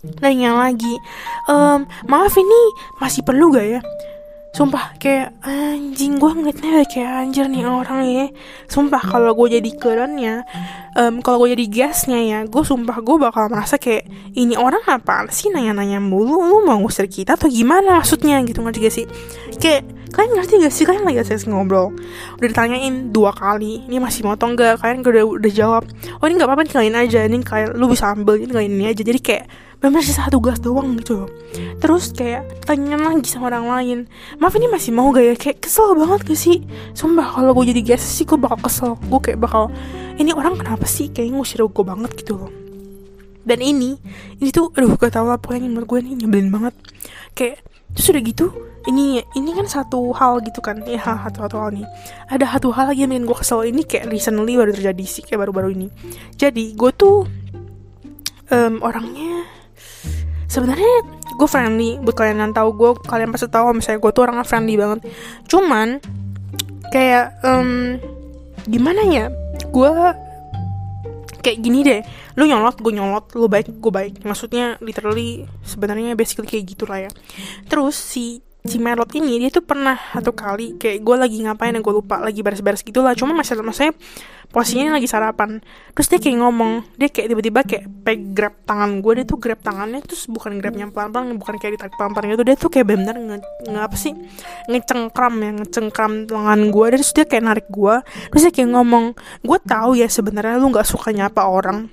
A: Nanya lagi um, maaf ini masih perlu gak ya Sumpah kayak anjing gue ngeliatnya kayak anjir nih orang ya. Sumpah kalau gue jadi kerennya um, Kalau gue jadi gasnya ya Gue sumpah gue bakal merasa kayak Ini orang apa sih nanya-nanya mulu? Lu mau ngusir kita atau gimana maksudnya? Gitu ngerti gak sih? Kayak kalian ngerti gak sih? Kalian lagi sesi ngobrol. Udah ditanyain dua kali ini masih mau atau enggak? Kalian udah udah jawab oh ini nggak apa-apa kalian aja. Ini kalian lu bisa ambil ini kalian ini aja. Jadi kayak benar sih satu gelas doang gitu terus kayak tanya lagi sama orang lain maaf ini masih mau gak ya? Kayak kesel banget gak sih? Sumpah kalau gue jadi guest sih gue bakal kesel. Gue kayak bakal ini orang kenapa sih? Kayak ngusir gue banget gitu loh. Dan ini ini tuh aduh gak tau lah pokoknya menurut gue ini nyebelin banget. Kayak terus udah gitu ini ini kan satu hal gitu kan ya satu satu hal nih. Ada satu hal lagi yang bikin gue kesel ini kayak recently baru terjadi sih kayak baru-baru ini. Jadi gue tuh um, orangnya sebenarnya gue friendly buat kalian yang tahu gue kalian pasti tahu misalnya gue tuh orangnya friendly banget. Cuman kayak um, gimana ya? Gue kayak gini deh. Lu nyolot gue nyolot. Lu baik gue baik. Maksudnya literally sebenarnya basically kayak gitulah ya. Terus si si Merlot ini dia tuh pernah satu kali kayak gue lagi ngapain ya gue lupa lagi beres-beres gitu lah. Cuma masalah maksudnya posisinya lagi sarapan. Terus dia kayak ngomong dia kayak tiba-tiba kayak peg grab tangan gue dia tuh grab tangannya terus bukan grabnya pelan-pelan bukan kayak ditarik pelan-pelan gitu. Dia tuh kayak benar nge, nge apa sih ngecengkram ya ngecengkram tangan gue terus dia kayak narik gue terus dia kayak ngomong gue tahu ya sebenarnya lu nggak suka nyapa orang.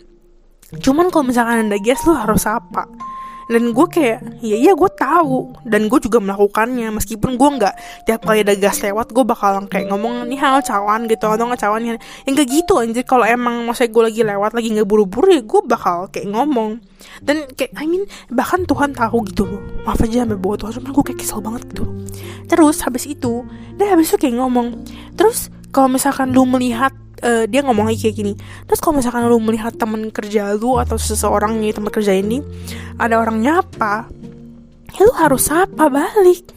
A: Cuman kalau misalkan ada guest lu harus apa dan gue kayak ya iya gue tahu. Dan gue juga melakukannya. Meskipun gue nggak tiap kali ada gas lewat gue bakal kayak ngomong nih hal cawan gitu atau nggak cawan yang gak gitu anjir. Kalau emang masa gue lagi lewat lagi nggak buru-buru ya gue bakal kayak ngomong. Dan kayak I mean bahkan Tuhan tahu gitu loh. Maaf aja sampai bawa Tuhan cuma gue kayak kesel banget gitu terus habis itu dan habis itu kayak ngomong. Terus kalau misalkan lu melihat uh, dia ngomong kayak gini. Terus kalau misalkan lu melihat temen kerja lu atau seseorang nih teman kerja ini ada orang nyapa ya lu harus sapa balik.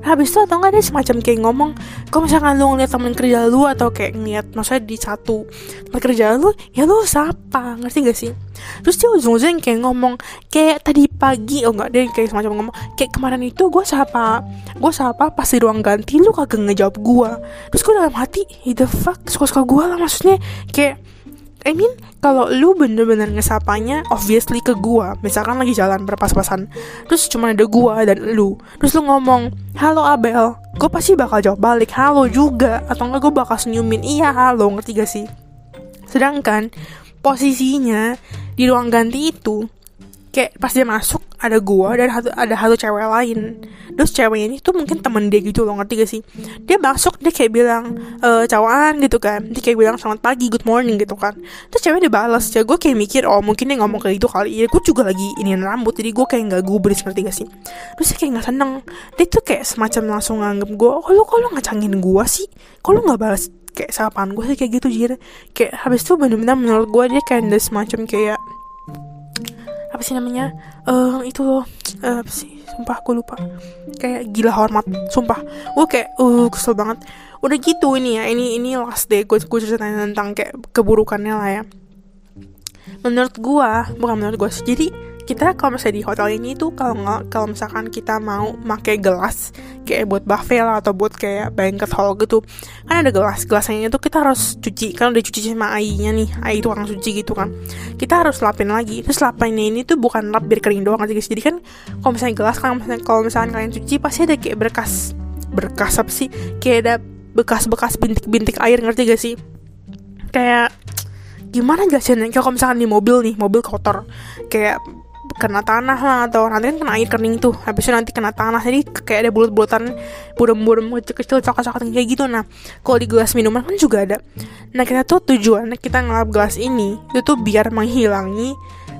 A: Habis itu atau enggak dia semacam kayak ngomong kalau misalkan lu ngeliat temen kerja lu atau kayak ngeliat maksudnya di satu tempat kerja lu ya lu sapa ngerti gak sih terus dia ujung-ujung kayak ngomong kayak tadi pagi oh enggak dia kayak semacam ngomong kayak kemarin itu gue sapa gue sapa pas di ruang ganti lu kagak ngejawab gue terus gue dalam hati the fuck? Suka-suka gue lah maksudnya kayak I mean kalau lu bener-bener ngesapanya obviously ke gua. Misalkan lagi jalan berpas-pasan terus cuma ada gua dan lu. Terus lu ngomong halo Abel gue pasti bakal jawab balik halo juga. Atau enggak gue bakal senyumin iya halo ngerti gak sih? Sedangkan posisinya di ruang ganti itu kayak pas dia masuk ada gua dan satu, ada satu cewek lain. Terus ceweknya ini tuh mungkin temen dia gitu loh ngerti gak sih? Dia masuk dia kayak bilang e, cawan gitu kan. Dia kayak bilang selamat pagi good morning gitu kan. Terus cewek dia balas ya. Gue kayak mikir oh mungkin dia ngomong kayak gitu kali ya. Gue juga lagi ini rambut jadi gue kayak nggak gubris ngerti gak sih? Terus dia kayak nggak seneng. Dia tuh kayak semacam langsung nganggep gue oh lu kok lu ngacangin gue sih? Lu nggak balas kayak sapaan gue sih kayak gitu jir. Kayak habis itu bener-bener menurut gue dia kayak ada semacam kayak apa sih namanya uh, itu loh uh, apa sih sumpah gue lupa. Kayak gila hormat sumpah. Gue kayak uh kesel banget. Udah gitu ini ya ini ini last day gue gue ceritain tentang kayak keburukannya lah ya. Menurut gue bukan menurut gue sih jadi kita kalau misalnya di hotel ini tuh kalau nggak kalau misalkan kita mau pakai gelas kayak buat buffet lah atau buat kayak banquet hall gitu kan ada gelas gelasnya itu kita harus cuci kan udah cuci sama airnya nih air itu orang cuci gitu kan. Kita harus lapin lagi terus lapinnya ini tuh bukan lap biar kering doang aja guys jadi kan kalau misalnya gelas kan misalnya kalau misalnya kalian cuci pasti ada kayak berkas berkas apa sih? Kayak ada bekas-bekas bintik-bintik air ngerti gak sih? Kayak gimana jelasinnya? Kalau misalkan di mobil nih mobil kotor kayak kena tanah lah atau nanti kan kena air kening tuh. Habis itu nanti kena tanah jadi kayak ada bulat-bulatan burem-burem kecil-kecil coklat-coklat kayak gitu. Nah kalau di gelas minuman kan juga ada. Nah kita tuh tujuan kita ngelap gelas ini itu tuh biar menghilangi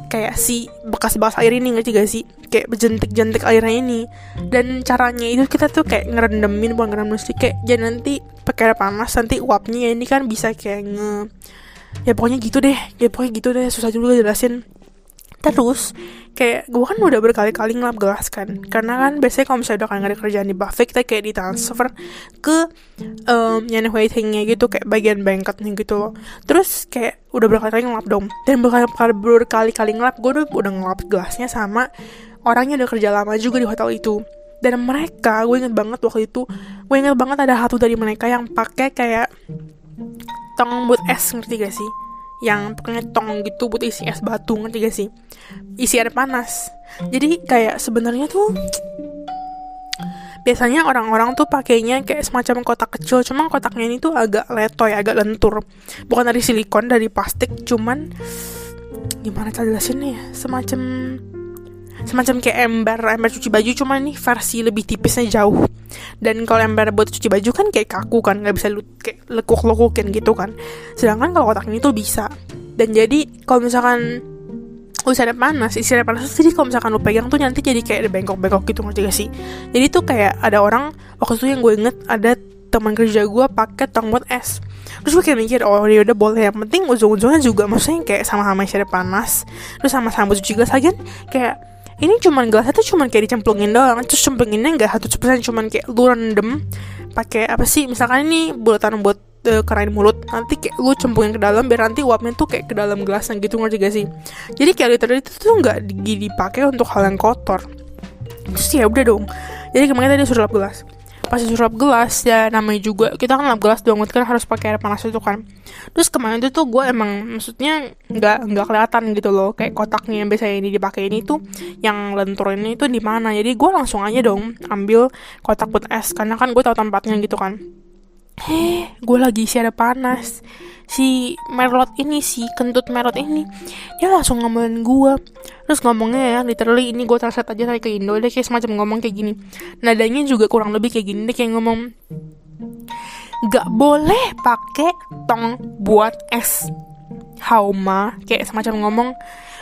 A: kayak si bekas-bekas air ini ngerti gak sih? Kayak jentik-jentik airnya ini. Dan caranya itu kita tuh kayak ngerendemin bukan ngerendemin sih kayak jadi nanti pakai air panas nanti uapnya ini kan bisa kayak nge ya pokoknya gitu deh. Ya pokoknya gitu deh susah juga jelasin terus kayak gue kan udah berkali-kali ngelap gelas kan. Karena kan biasanya kalau misalnya udah kan gak ada kerjaan di buffet kita kayak ditransfer ke um, yang waitingnya gitu kayak bagian banquetnya gitu loh. Terus kayak udah berkali-kali ngelap dong. Dan berkali-kali berkali-kali ngelap gue udah, udah ngelap gelasnya sama orangnya udah kerja lama juga di hotel itu. Dan mereka gue inget banget waktu itu gue inget banget ada satu dari mereka yang pakai kayak tong buat es ngerti gak sih yang pokoknya tong gitu buat isi es batu ngerti gak sih? Isi air panas. Jadi kayak sebenarnya tuh biasanya orang-orang tuh pakainya kayak semacam kotak kecil cuman kotaknya ini tuh agak letoy agak lentur. Bukan dari silikon dari plastik cuman gimana cara jelasinnya ya? Semacam semacam kayak ember ember cuci baju cuman ini versi lebih tipisnya jauh. Dan kalau ember buat cuci baju kan kayak kaku kan nggak bisa lu kayak lekuk lekukin gitu kan. Sedangkan kalau kotak ini tuh bisa. Dan jadi kalau misalkan ada panas isi panas jadi kalau misalkan lu pegang tuh nanti jadi kayak ada bengkok-bengkok gitu ngerti gak sih? Jadi tuh kayak ada orang waktu itu yang gue inget ada teman kerja gue pakai tong buat es. Terus gue kayak mikir oh ya udah boleh. Yang penting ujung-ujungnya juga maksudnya kayak sama-sama ada panas. Terus sama-sama cuci gelas aja kayak ini cuman gelasnya tuh cuman kayak dicemplungin doang. Terus cemplunginnya nggak satu persen cuman kayak lu rendem pakai apa sih? Misalkan ini bulatan buat uh, mulut nanti kayak lu cemplungin ke dalam biar nanti uapnya tuh kayak ke dalam gelasnya gitu ngerti gak sih? Jadi kayak literally itu tuh nggak dipakai untuk hal yang kotor. Terus ya udah dong. Jadi kemarin tadi suruh lap gelas pas disuruh lap gelas ya namanya juga kita kan lap gelas dong kan harus pakai air panas itu kan. Terus kemarin itu tuh gue emang maksudnya nggak nggak kelihatan gitu loh kayak kotaknya yang biasanya ini dipakai ini tuh yang lentur ini tuh di mana. Jadi gue langsung aja dong ambil kotak buat es karena kan gue tahu tempatnya gitu kan. Heh gue lagi isi ada panas si merlot ini si kentut merlot ini dia langsung ngomongin gue terus ngomongnya ya literally ini gue translate aja saya ke Indo dia kayak semacam ngomong kayak gini. Nadanya juga kurang lebih kayak gini dia kayak ngomong gak boleh pakai tong buat es hauma kayak semacam ngomong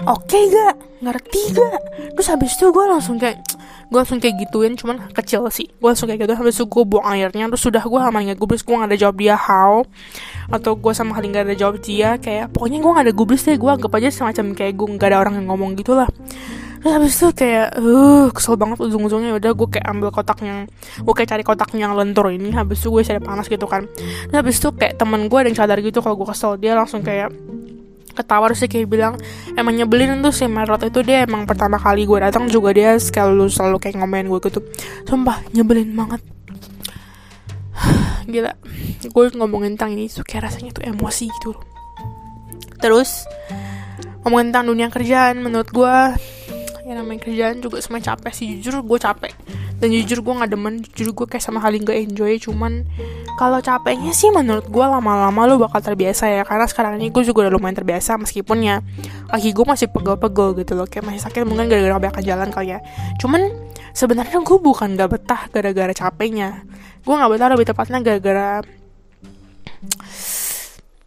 A: oke okay gak? Ngerti gak? Terus habis itu gue langsung kayak gue langsung kayak gituin cuman kecil sih. Gue langsung kayak gitu habis itu gue buang airnya terus sudah gue sama nggak gubris gue gak ada jawab dia how atau gue sama kali gak ada jawab dia kayak pokoknya gue gak ada gubris deh gue anggap aja semacam kayak gue gak ada orang yang ngomong gitu lah terus habis itu kayak uh kesel banget ujung-ujungnya. Udah gue kayak ambil kotak yang gue kayak cari kotak yang lentur ini. Habis itu gue cari panas gitu kan. Terus habis itu kayak temen gue ada yang sadar gitu kalau gue kesel. Dia langsung kayak ketawa sih kayak bilang emang nyebelin tuh si Merlot itu dia emang pertama kali gue datang juga dia selalu selalu kayak ngomen gue gitu. Sumpah nyebelin banget. Gila. Gue ngomongin tentang ini kayak rasanya tuh emosi gitu loh. Terus ngomongin tentang dunia kerjaan menurut gue ya namanya kerjaan juga semuanya capek sih. Jujur gue capek. Dan jujur gue nggak demen. Jujur gue kayak sama kali nggak enjoy. Cuman kalau capeknya sih menurut gue lama-lama lo bakal terbiasa ya. Karena sekarang ini gue juga udah lumayan terbiasa. Meskipun ya kaki gue masih pegel-pegel gitu loh. Kayak masih sakit mungkin gara-gara kebanyakan jalan kali ya. Cuman sebenarnya gue bukan gak betah gara-gara capeknya. Gue nggak betah lebih tepatnya gara-gara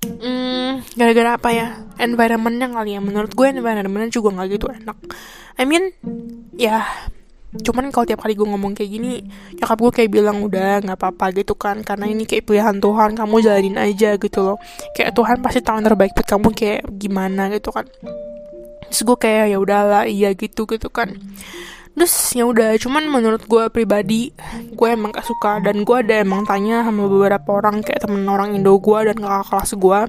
A: Hmm, gara-gara apa ya? Environmentnya kali ya. Menurut gue environmentnya juga nggak gitu enak. I mean, ya cuman kalau tiap kali gue ngomong kayak gini nyokap gue kayak bilang udah nggak apa-apa gitu kan karena ini kayak pilihan Tuhan kamu jalanin aja gitu loh kayak Tuhan pasti tahu yang terbaik buat kamu kayak gimana gitu kan terus gue kayak ya udahlah iya gitu gitu kan terus ya udah cuman menurut gue pribadi gue emang gak suka. Dan gue ada emang tanya sama beberapa orang kayak temen orang Indo gue dan kakak kelas gue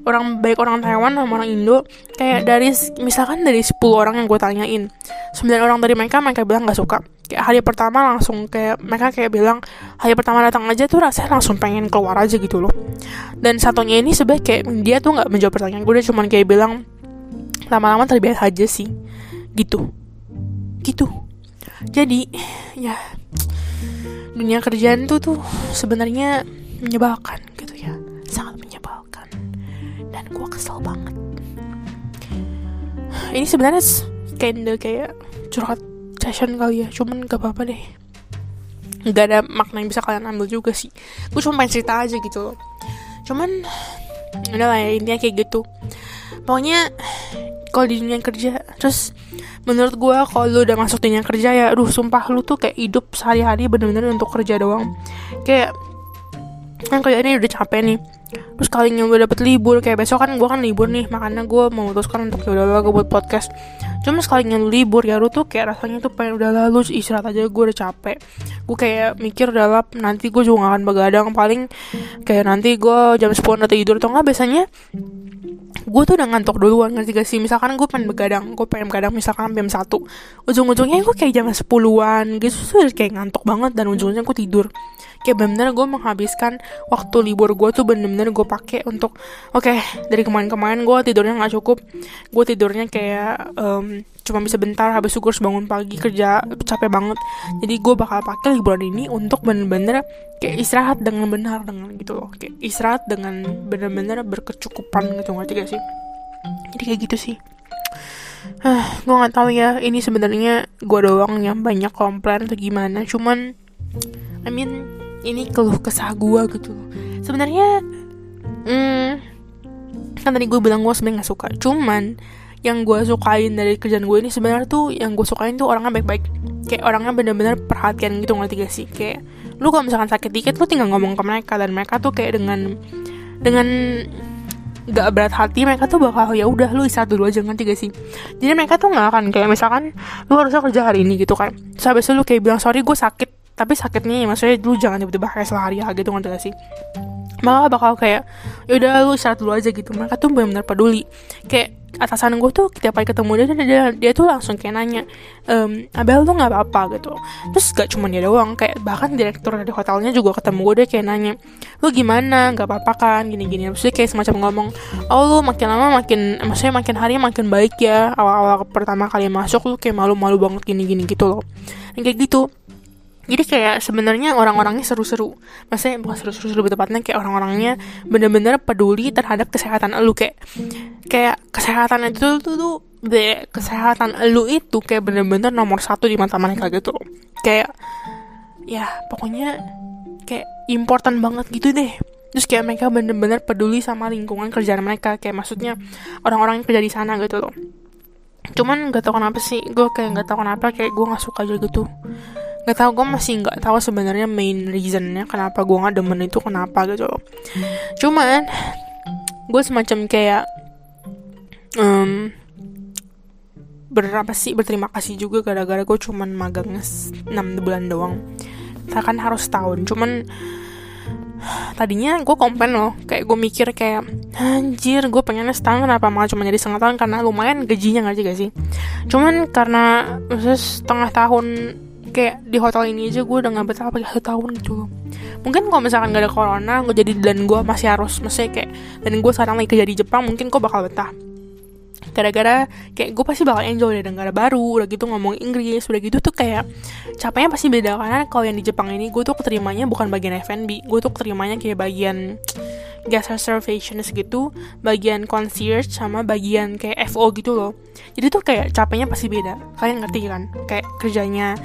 A: orang baik orang Taiwan sama orang Indo kayak dari misalkan dari 10 orang yang gue tanyain 9 orang dari mereka mereka bilang gak suka. Kayak hari pertama langsung kayak mereka kayak bilang hari pertama datang aja tuh rasanya langsung pengen keluar aja gitu loh. Dan satunya ini sebenarnya kayak dia tuh nggak menjawab pertanyaan gue dia cuma kayak bilang lama-lama terbiasa aja sih gitu gitu. Jadi ya dunia kerjaan tuh tuh sebenarnya menyebalkan gitu ya. Sangat menyebalkan. Dan gue kesel banget. Ini sebenarnya kinda kayak curhat session kali ya. Cuman gak apa-apa deh. Nggak ada makna yang bisa kalian ambil juga sih. Gue cuma pengen cerita aja gitu loh. Cuman udah lah ya intinya kayak gitu. Pokoknya kalau di dunia kerja terus menurut gue kalau lu udah masuk dunia kerja ya aduh sumpah lu tuh kayak hidup sehari-hari bener-bener untuk kerja doang. Kayak kan kerjanya udah capek nih terus kalinya udah dapet libur kayak besok kan gue kan libur nih makanya gue memutuskan untuk ya udahlah gue buat podcast. Cuma sekalinya lu libur ya lu tuh kayak rasanya tuh pengen udah lalu istirahat aja gue udah capek. Gue kayak mikir udah nanti gue juga gak akan begadang paling kayak nanti gue jam 10 udah tidur. Atau enggak biasanya gue tuh udah ngantuk duluan ngerti gak sih? Misalkan gue pengen begadang gue pengen begadang misalkan jam satu. Ujung-ujungnya gue kayak jam sepuluhan gitu tuh kayak ngantuk banget dan ujungnya gue tidur kayak bener-bener gue menghabiskan waktu libur gue tuh bener-bener gue pakai untuk oke okay, dari kemarin-kemarin gue tidurnya nggak cukup. Gue tidurnya kayak um, cuma bisa bentar habis harus bangun pagi kerja capek banget. Jadi gue bakal pakai liburan ini untuk bener-bener kayak istirahat dengan benar dengan gitu loh. Kayak istirahat dengan bener-bener berkecukupan gitu ngerti gak sih? Jadi kayak gitu sih. Uh, gue nggak tahu ya ini sebenarnya gue doang yang banyak komplain atau gimana. Cuman I mean ini keluh kesah gue gitu. Sebenarnya hmm, kan tadi gue bilang gue sebenarnya nggak suka. Cuman yang gue sukain dari kerjaan gue ini sebenarnya tuh yang gue sukain tuh orangnya baik-baik. Kayak orangnya bener-bener perhatian gitu ngerti gak sih? Kayak lu kalau misalkan sakit dikit lu tinggal ngomong ke mereka. Dan mereka tuh kayak dengan dengan gak berat hati mereka tuh bakal ya udah lu istirahat dulu aja ngerti gak sih? Jadi mereka tuh nggak akan kayak misalkan lu harusnya kerja hari ini gitu kan. Itu lu kayak bilang sorry gue sakit tapi sakitnya maksudnya lu jangan tiba-tiba kayak sehari gitu ngerti gak sih? Malah bakal kayak ya udah lu istirahat dulu aja gitu. Mereka tuh benar-benar peduli. Kayak atasan gue tuh tiap kali ketemu dia dia, dia tuh langsung kayak nanya ehm, Abel tuh nggak apa-apa? gitu. Terus gak cuma dia doang kayak bahkan direktur dari hotelnya juga ketemu gue dia kayak nanya lu gimana? Nggak apa-apa kan? gini-gini. Terus dia kayak semacam ngomong oh lu makin lama makin maksudnya makin hari makin baik ya awal-awal pertama kali masuk lu kayak malu-malu banget gini-gini gitu loh. Yang kayak gitu jadi kayak sebenarnya orang-orangnya seru-seru. Maksudnya bukan seru-seru lebih tepatnya kayak orang-orangnya bener-bener peduli terhadap kesehatan lu kayak kayak kesehatan itu tuh tuh de kesehatan lu itu kayak bener-bener nomor satu di mata mereka gitu kayak ya pokoknya kayak important banget gitu deh. Terus kayak mereka bener-bener peduli sama lingkungan kerjaan mereka. Kayak maksudnya orang-orang yang kerja di sana gitu loh. Cuman gak tau kenapa sih gue kayak gak tau kenapa kayak gue gak suka aja gitu nggak tahu gue masih nggak tahu sebenarnya main reasonnya kenapa gue nggak demen itu kenapa gitu cuman gue semacam kayak um, berapa sih berterima kasih juga gara-gara gue cuman magangnya 6 bulan doang. Kan harus tahun cuman tadinya gue komplain loh. Kayak gue mikir kayak anjir gue pengennya setahun kenapa malah cuma jadi setengah tahun? Karena lumayan gajinya nggak sih gak sih? Cuman karena maksudnya setengah tahun kayak di hotel ini aja gue udah nggak betah pakai satu tahun gitu. Mungkin kalau misalkan gak ada corona gue jadi dan gue masih harus maksudnya kayak dan gue sekarang lagi kerja di Jepang mungkin gue bakal betah. Gara-gara kayak gue pasti bakal enjoy deh negara baru udah gitu ngomong Inggris udah gitu tuh kayak capeknya pasti beda. Karena kalau yang di Jepang ini gue tuh keterimanya bukan bagian F&B gue tuh keterimanya kayak bagian guest reservation gitu bagian concierge sama bagian kayak FO gitu loh. Jadi tuh kayak capeknya pasti beda. Kalian ngerti kan? Kayak kerjanya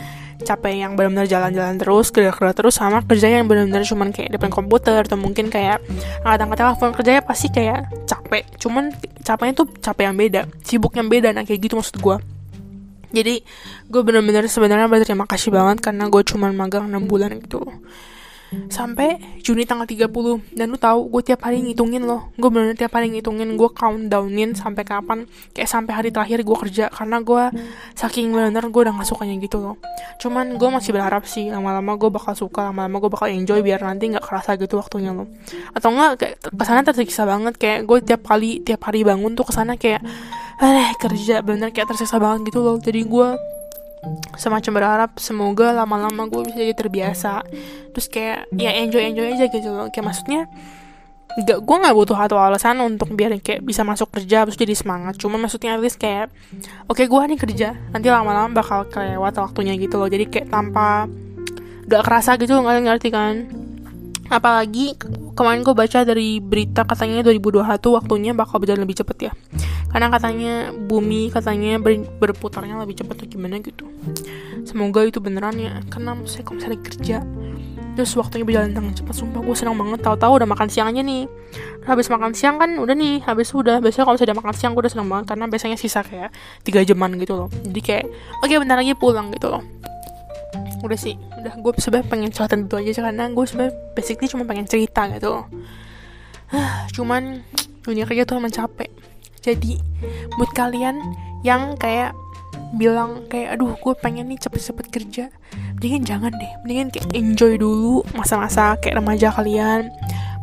A: capek yang benar-benar jalan-jalan terus kerja-kerja terus sama kerja yang benar-benar cuman kayak depan komputer atau mungkin kayak angkat-angkat telepon kerjanya pasti kayak capek. Cuman capeknya tuh capek yang beda sibuk yang beda nah kayak gitu maksud gue jadi gue bener-bener sebenarnya berterima kasih banget karena gue cuman magang 6 bulan gitu sampai Juni tanggal 30 dan lu tahu gue tiap hari ngitungin loh. Gue bener, bener tiap hari ngitungin gue countdownin sampai kapan kayak sampai hari terakhir gue kerja karena gue saking bener-bener gue udah gak sukanya gitu loh. Cuman gue masih berharap sih lama-lama gue bakal suka lama-lama gue bakal enjoy biar nanti nggak kerasa gitu waktunya loh. Atau enggak kayak ke sana tersiksa banget kayak gue tiap kali tiap hari bangun tuh ke sana kayak eh kerja bener kayak tersiksa banget gitu loh. Jadi gue semacam berharap semoga lama-lama gue bisa jadi terbiasa. Terus kayak ya enjoy enjoy aja gitu loh. Kayak maksudnya gak gue nggak butuh satu alasan untuk biar kayak bisa masuk kerja terus jadi semangat. Cuma maksudnya at least kayak oke okay, gue nih kerja nanti lama-lama bakal kelewat waktunya gitu loh. Jadi kayak tanpa gak kerasa gitu nggak ngerti kan apalagi kemarin gue baca dari berita katanya 2021 waktunya bakal berjalan lebih cepet ya. Karena katanya bumi katanya ber, berputarnya lebih cepat atau gimana gitu. Semoga itu beneran ya karena saya kalau misalnya kerja terus waktunya berjalan dengan cepat sumpah gue senang banget. Tahu-tahu udah makan siangnya nih. Habis makan siang kan udah nih habis udah. Biasanya kalau misalnya udah makan siang gue udah senang banget karena biasanya sisa kayak tiga jaman gitu loh. Jadi kayak oke okay, bentar lagi pulang gitu loh udah sih udah. Gue sebenarnya pengen cerita itu aja karena gue sebenarnya basically cuma pengen cerita gitu loh. Cuman dunia kerja tuh emang capek. Jadi buat kalian yang kayak bilang kayak aduh gue pengen nih cepet-cepet kerja mendingan jangan deh. Mendingan kayak enjoy dulu masa-masa kayak remaja kalian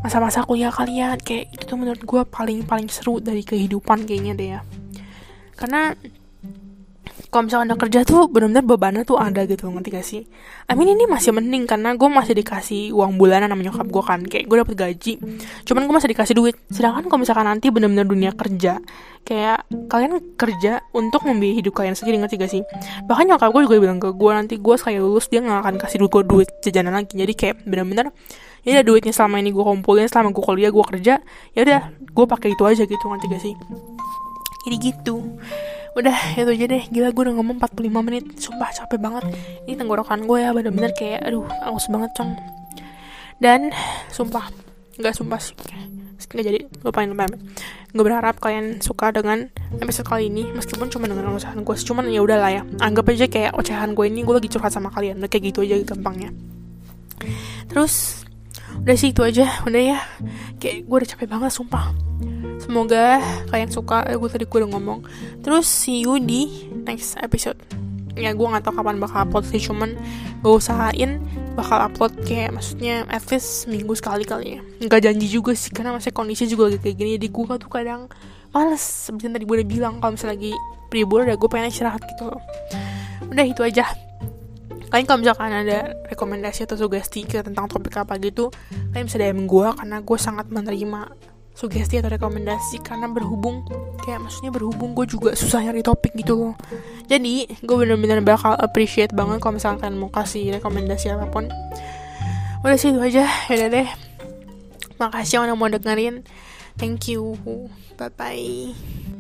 A: masa-masa kuliah kalian. Kayak itu tuh menurut gue paling paling seru dari kehidupan kayaknya deh ya. Karena kalau misalkan udah kerja tuh benar-benar bebannya tuh ada gitu ngerti gak sih? I mean ini masih mending karena gue masih dikasih uang bulanan sama nyokap gue kan. Kayak gue dapet gaji cuman gue masih dikasih duit. Sedangkan kalau misalkan nanti benar-benar dunia kerja kayak kalian kerja untuk membiayai hidup kalian sendiri ngerti gak sih? Bahkan nyokap gue juga bilang ke gue nanti gue sekali lulus dia nggak akan kasih duit gue duit jajanan lagi. Jadi kayak benar-benar ya udah duitnya selama ini gue kumpulin selama gue kuliah gue kerja ya udah gue pakai itu aja gitu ngerti gak sih? Jadi gitu udah itu aja deh. Gila gue udah ngomong 45 menit. Sumpah capek banget. Ini tenggorokan gue ya bener-bener kayak aduh aus banget cong. Dan sumpah nggak sumpah sih. Nggak jadi lupain lupain. Gue berharap kalian suka dengan episode kali ini meskipun cuma dengan ocehan gue cuman ya udah lah ya anggap aja kayak ocehan gue ini gue lagi curhat sama kalian. Udah kayak gitu aja gampangnya. Terus udah sih itu aja. Udah ya. Kayak gue udah capek banget sumpah. Semoga kalian suka eh, gue tadi gue udah ngomong. Terus see you di next episode. Ya gue nggak tahu kapan bakal upload sih cuman gue usahain bakal upload kayak maksudnya at least seminggu sekali kali ya. Nggak janji juga sih karena masih kondisi juga kayak gini jadi gue tuh kadang males. Yang tadi gue udah bilang kalau misalnya lagi pribur ya gue pengen istirahat gitu loh. Udah itu aja kalian kalau misalkan ada rekomendasi atau sugesti tentang topik apa gitu kalian bisa DM gue karena gue sangat menerima sugesti atau rekomendasi karena berhubung kayak maksudnya berhubung gue juga susah nyari topik gitu loh. Jadi gue bener-bener bakal appreciate banget kalau misalkan kalian mau kasih rekomendasi apa pun. Udah sih itu aja. Ya deh. Makasih yang udah mau dengerin. Thank you. Bye bye